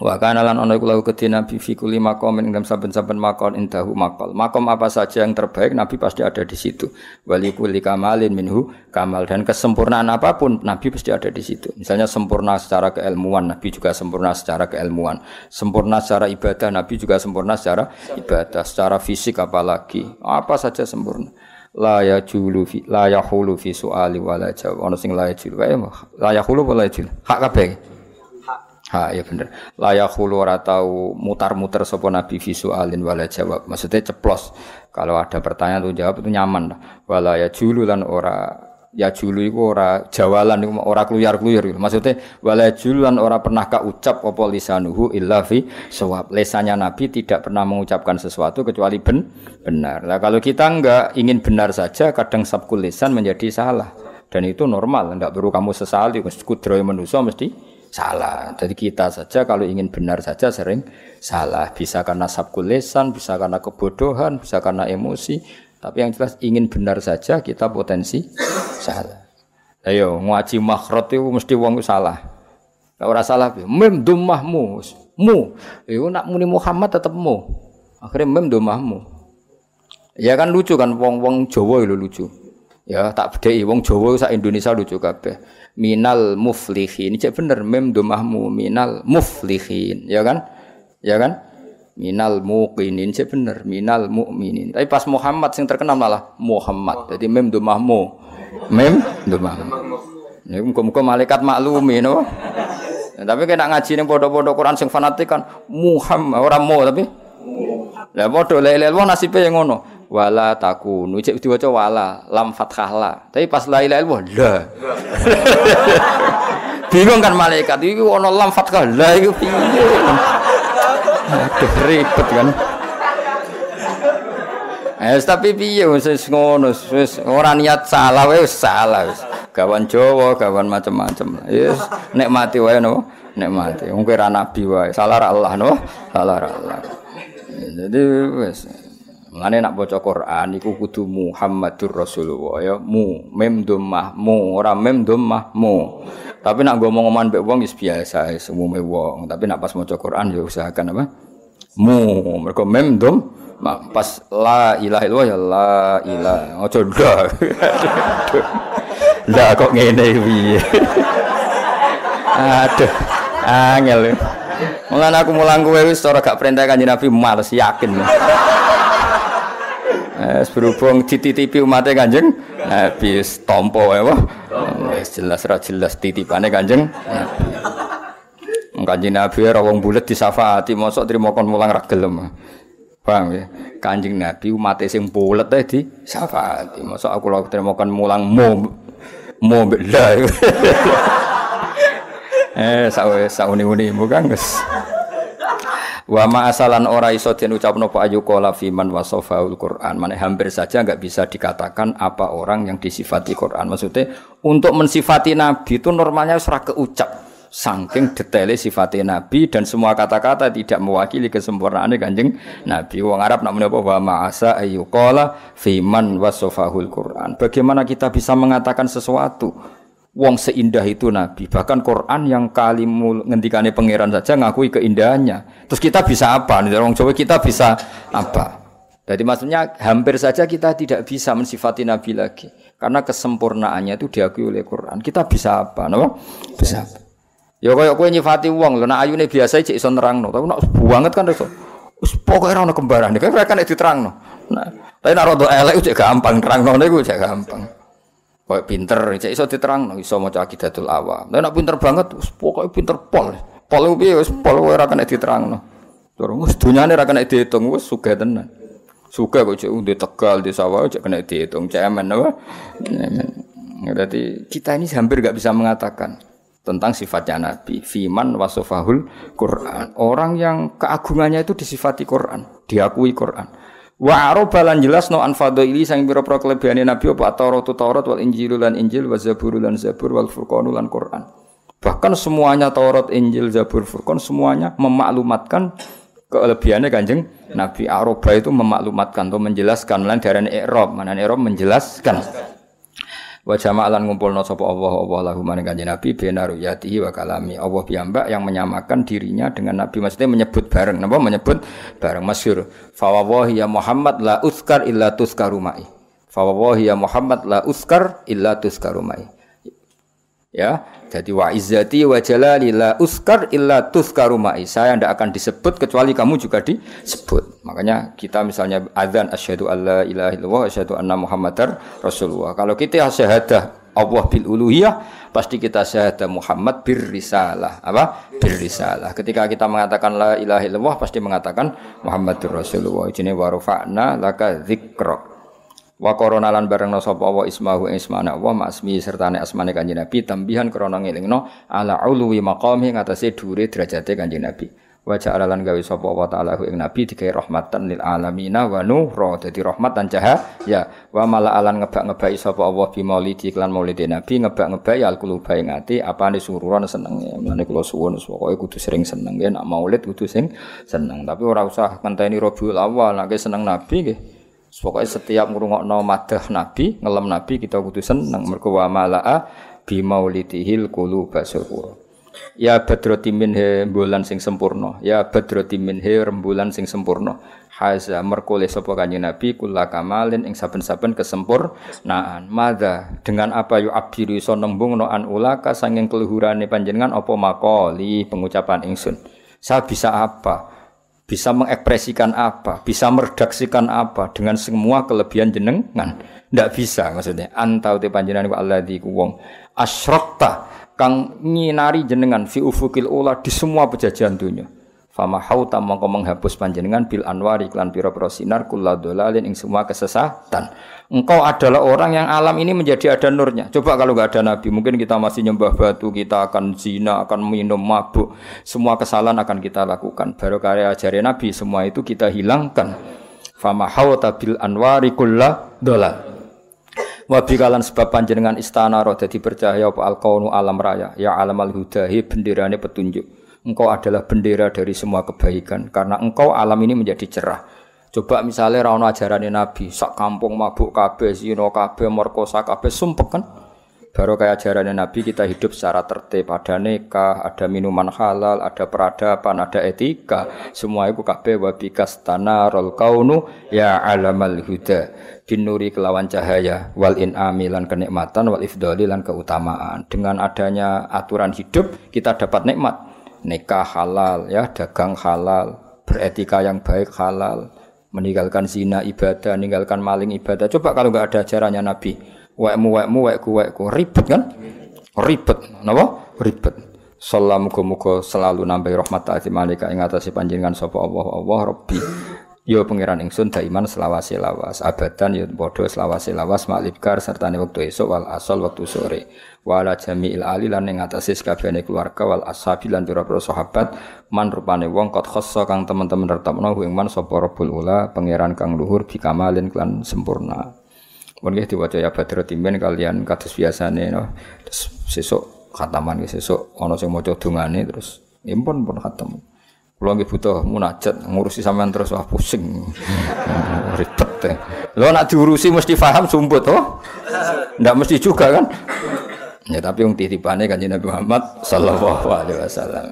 Wa kana lan ana iku lahu kedhi Nabi fi kulli maqamin ing saben-saben maqam indahu maqal. Makom apa saja yang terbaik Nabi pasti ada di situ. Wali kulli kamalin minhu kamal dan kesempurnaan apa pun Nabi pasti ada di situ. Misalnya sempurna secara keilmuan, Nabi juga sempurna secara keilmuan. Sempurna secara ibadah, Nabi juga sempurna secara ibadah, secara fisik apalagi. Apa saja sempurna. La yajulu fi la yahulu fi suali wala jawab. Ono sing la yajulu. La yahulu wala yajulu. Hak kabeh. Ha ya bener. Layak hulu ora tau mutar-muter sapa nabi visualin wala jawab. Maksudnya ceplos. Kalau ada pertanyaan tuh jawab itu nyaman. Wala ya julu lan ora ya julu iku ora jawalan iku ora kluyar-kluyur. Maksudnya wala julu lan ora pernah ka ucap apa lisanuhu illa fi sawab. Lesannya nabi tidak pernah mengucapkan sesuatu kecuali ben benar. Nah, kalau kita enggak ingin benar saja kadang sabkul lisan menjadi salah. Dan itu normal, enggak perlu kamu sesali, kudroy manusia mesti salah. Jadi kita saja kalau ingin benar saja sering salah. Bisa karena sabkul lesan, bisa karena kebodohan, bisa karena emosi. Tapi yang jelas ingin benar saja kita potensi salah. Ayo ngaji makhrot itu mesti wong salah. Ora salah, mem dumahmu, mu. Yo nak muni Muhammad tetap mu. Akhirnya mem dumahmu. Ya kan lucu kan wong-wong Jawa itu lucu. Ya tak bedheki wong Jawa sak Indonesia lucu kabeh minal muflihin. Cek bener mem domahmu minal muflihin, ya kan? Ya kan? Minal muqinin cek bener minal mukminin. Tapi pas Muhammad sing terkenal malah Muhammad. Jadi mem domahmu. Mem domahmu. Ini muka-muka malaikat maklumi no. Ya, tapi kena ngaji ning pondok-pondok Quran sing fanatik kan Muhammad orang mau tapi lah padha lele wong nasibe yang ngono. Wala takunu. Cek diwaca wala lam fathah la. Tapi pas la ilaha illallah la. Bingung kan malaikat. Itu ono lam fathah la itu piye aduh ribet kan. Eh tapi piye wis ngono wis ora niat salah wis salah wis. Gawan Jawa, gawan macam-macam. Yes, nek mati wae no, nek mati. Wong kira nabi wae, salah Allah no, salah Allah. Jadi wes Mulane nak baca Quran iku kudu Muhammadur Rasulullah ya mu mem dhammah mu ora mem dhammah mu. Tapi nak ngomong-ngomongan mbek wong wis biasa semume wong, tapi nak pas maca Quran ya usahakan apa? Mu mergo mem pas la ilaha illallah ya la ilaha. Ojo ndak. Lah kok ngene piye? Aduh. Angel. Mulane aku mulang kowe wis ora gak perintah kanjeng Nabi males yakin. Eh, berhubung dititipi umatnya kanjeng Nabi tompo ya wah jelas ra jelas titipane kanjeng Nabi kanjeng Nabi rawong bulet disafati mosok trimo kon mulang ra gelem paham ya kanjeng Nabi umatnya sing bulet teh di safati mosok aku lagi trimo kon mulang mo mo bela eh sawe sauni-uni bukan guys Wa ma asalan ora iso den ucapno ayu qala fiman wasofaul Quran. Mane hampir saja enggak bisa dikatakan apa orang yang disifati Quran. Maksudnya untuk mensifati nabi itu normalnya ora keucap. Saking detailnya sifatnya Nabi dan semua kata-kata tidak mewakili kesempurnaan kanjeng Nabi. Wong Arab nak apa wa ma'asa ayyuqala fiman wasofahul Quran. Bagaimana kita bisa mengatakan sesuatu Wong seindah itu Nabi. Bahkan Quran yang kalimu ngendikane pangeran saja ngakui keindahannya. Terus kita bisa apa? Nih orang Jawa kita bisa apa? Jadi maksudnya hampir saja kita tidak bisa mensifati Nabi lagi. Karena kesempurnaannya itu diakui oleh Quran. Kita bisa apa? No? Bisa apa? Ya kaya kowe nyifati wong lho nek ayune biasa cek iso nerangno, tapi nek banget kan iso. Wis pokoke ora kembaran. Kayak mereka nek diterangno. Nah, tapi nek rada elek cek gampang nerangno niku cek gampang. Kayak pinter, cek iso diterang, iso maca akidatul awam. Lah nek pinter banget, pokoknya pinter pol. Pol piye wis pol ora kena diterangno. Turun wis dunyane ora kena diitung, wis sugih tenan. Sugih kok cek di Tegal, di sawah cek kena diitung, cemen apa? Berarti kita ini hampir gak bisa mengatakan tentang sifatnya Nabi. Fiman wasofahul Quran. Orang yang keagungannya itu disifati Quran, diakui Quran. Wa arobalan jelas no anfadoili sang biro pro kelebihane Nabi apa Taurat Taurat wal Injil lan Injil wa Zabur lan Zabur wal Furqan lan Quran. Bahkan semuanya Taurat, Injil, Zabur, Furqan semuanya memaklumatkan kelebihannya kanjeng Nabi Aroba itu memaklumatkan atau menjelaskan lan darane i'rab, mana i'rab menjelaskan. Wa jama'alan ngumpulna sapa Allah Allah lahu maring kanjeng Nabi bena ruyatihi wa kalami. Allah piyambak yang menyamakan dirinya dengan Nabi maksudnya menyebut bareng napa menyebut bareng masyhur. Fa ya Muhammad la uskar illa tuskarumai. Fa ya Muhammad la uskar illa tuskarumai. Ya, jadi wa izzati wa jalali la uskar illa tuskaru ma'i. Saya tidak akan disebut kecuali kamu juga disebut. Makanya kita misalnya adzan asyhadu alla ilaha illallah asyhadu anna muhammadar rasulullah. Kalau kita syahadah Allah bil uluhiyah pasti kita syahadah Muhammad bir risalah. Apa? Bir risalah. Ketika kita mengatakan la ilaha illallah pasti mengatakan Muhammadur Rasulullah. Ini wa rafa'na laka dzikra. Wa korona lan bareng sapa wa ismahu ismana wa masmi serta ne asmane Kanjeng Nabi tambihan krana ngelingno ala ulwi maqami ngatasé dhuwure derajate Kanjeng Nabi. Wa ja'ala lan gawe sapa wa ta'ala ing Nabi digawe rahmatan lil alamina wa nura dadi rahmat dan cahaya. Wa mala alan ngebak-ngebai sapa Allah bi maulidi iklan maulid Nabi ngebak-ngebai al quluba ing ati apane sururan seneng. Mulane kula suwun pokoke kudu sering seneng ya nak maulid kudu sing seneng. Tapi ora usah ngenteni Rabiul Awal nek seneng Nabi nggih. Pokoknya setiap ngrungokno madah Nabi, ngelam Nabi kita kudu seneng mergo wa malaa bi maulidihil quluba surura. Ya badroti minhe bulan sing sempurna. Ya badroti minhe rembulan sing sempurna. Haza merkole sapa kanjeng Nabi kula kamalin ing saben-saben kesempurnaan. Mada dengan apa yu abiru iso nembungno an ulaka sanging keluhurane panjenengan apa makoli pengucapan ingsun. Saya bisa apa? Bisa mengekspresikan apa, bisa meredaksikan apa dengan semua kelebihan jenengan. Tidak bisa maksudnya. Antau te panjenengan wa alladzi wong asyrokta kang nyinari jenengan fi ufukil ula di semua pejajahan dunia. Fama hauta mongko menghapus panjenengan bil anwari klan pira-pira sinar kula dolalin ing semua kesesatan. Engkau adalah orang yang alam ini menjadi ada nurnya. Coba kalau nggak ada nabi, mungkin kita masih nyembah batu, kita akan zina, akan minum mabuk, semua kesalahan akan kita lakukan. Baru karya ajari nabi, semua itu kita hilangkan. Fama hauta bil anwari kulla dolal. Wabi kalan sebab panjenengan istana roh dadi percaya apa al alam raya ya alam al hudahi benderane petunjuk. Engkau adalah bendera dari semua kebaikan karena engkau alam ini menjadi cerah. Coba misalnya rano ajaran Nabi, sak kampung mabuk kabeh, zino kabeh, merkosa kabeh, sumpek kan? Baru kayak ajaran Nabi kita hidup secara tertib, ada nikah, ada minuman halal, ada peradaban, ada etika. Semua itu kabeh wabikas tanarul kaunu ya alamal huda. Dinuri kelawan cahaya wal in'ami lan kenikmatan wal ifdali lan keutamaan. Dengan adanya aturan hidup kita dapat nikmat. Nikah halal ya, dagang halal, beretika yang baik halal meninggalkan zina ibadah, meninggalkan maling ibadah. Coba kalau nggak ada ajarannya Nabi, wekmu wekmu wekku wekku ribet kan? Ribet, napa? Ribet. Salam muga selalu nambahi rahmat taati malika ing atase panjenengan sapa Allah Allah Rabbi. Yo pangeran ingsun daiman selawase lawas abadan yo padha selawase lawas maklibkar serta wektu esuk wal asal wektu sore wala jami'il ali lan ing atase sakabehane keluarga wal ashabi lan pira-pira sahabat man rupane wong kot khassa kang teman-teman retepno ing man sapa rabbul ula pangeran kang luhur bikamalin klan sempurna. Mun nggih diwaca ya badro timen kalian kados biasane no. Terus sesuk khataman sesuk ana sing maca dongane terus impun pun khatam. Kulo nggih butuh munajat ngurusi sampean terus wah pusing. Ribet. Ya. Lo nak diurusi mesti paham sumput oh. Ndak mesti juga kan? Ya tapi yang titipane kanjeng Nabi Muhammad sallallahu alaihi wasallam.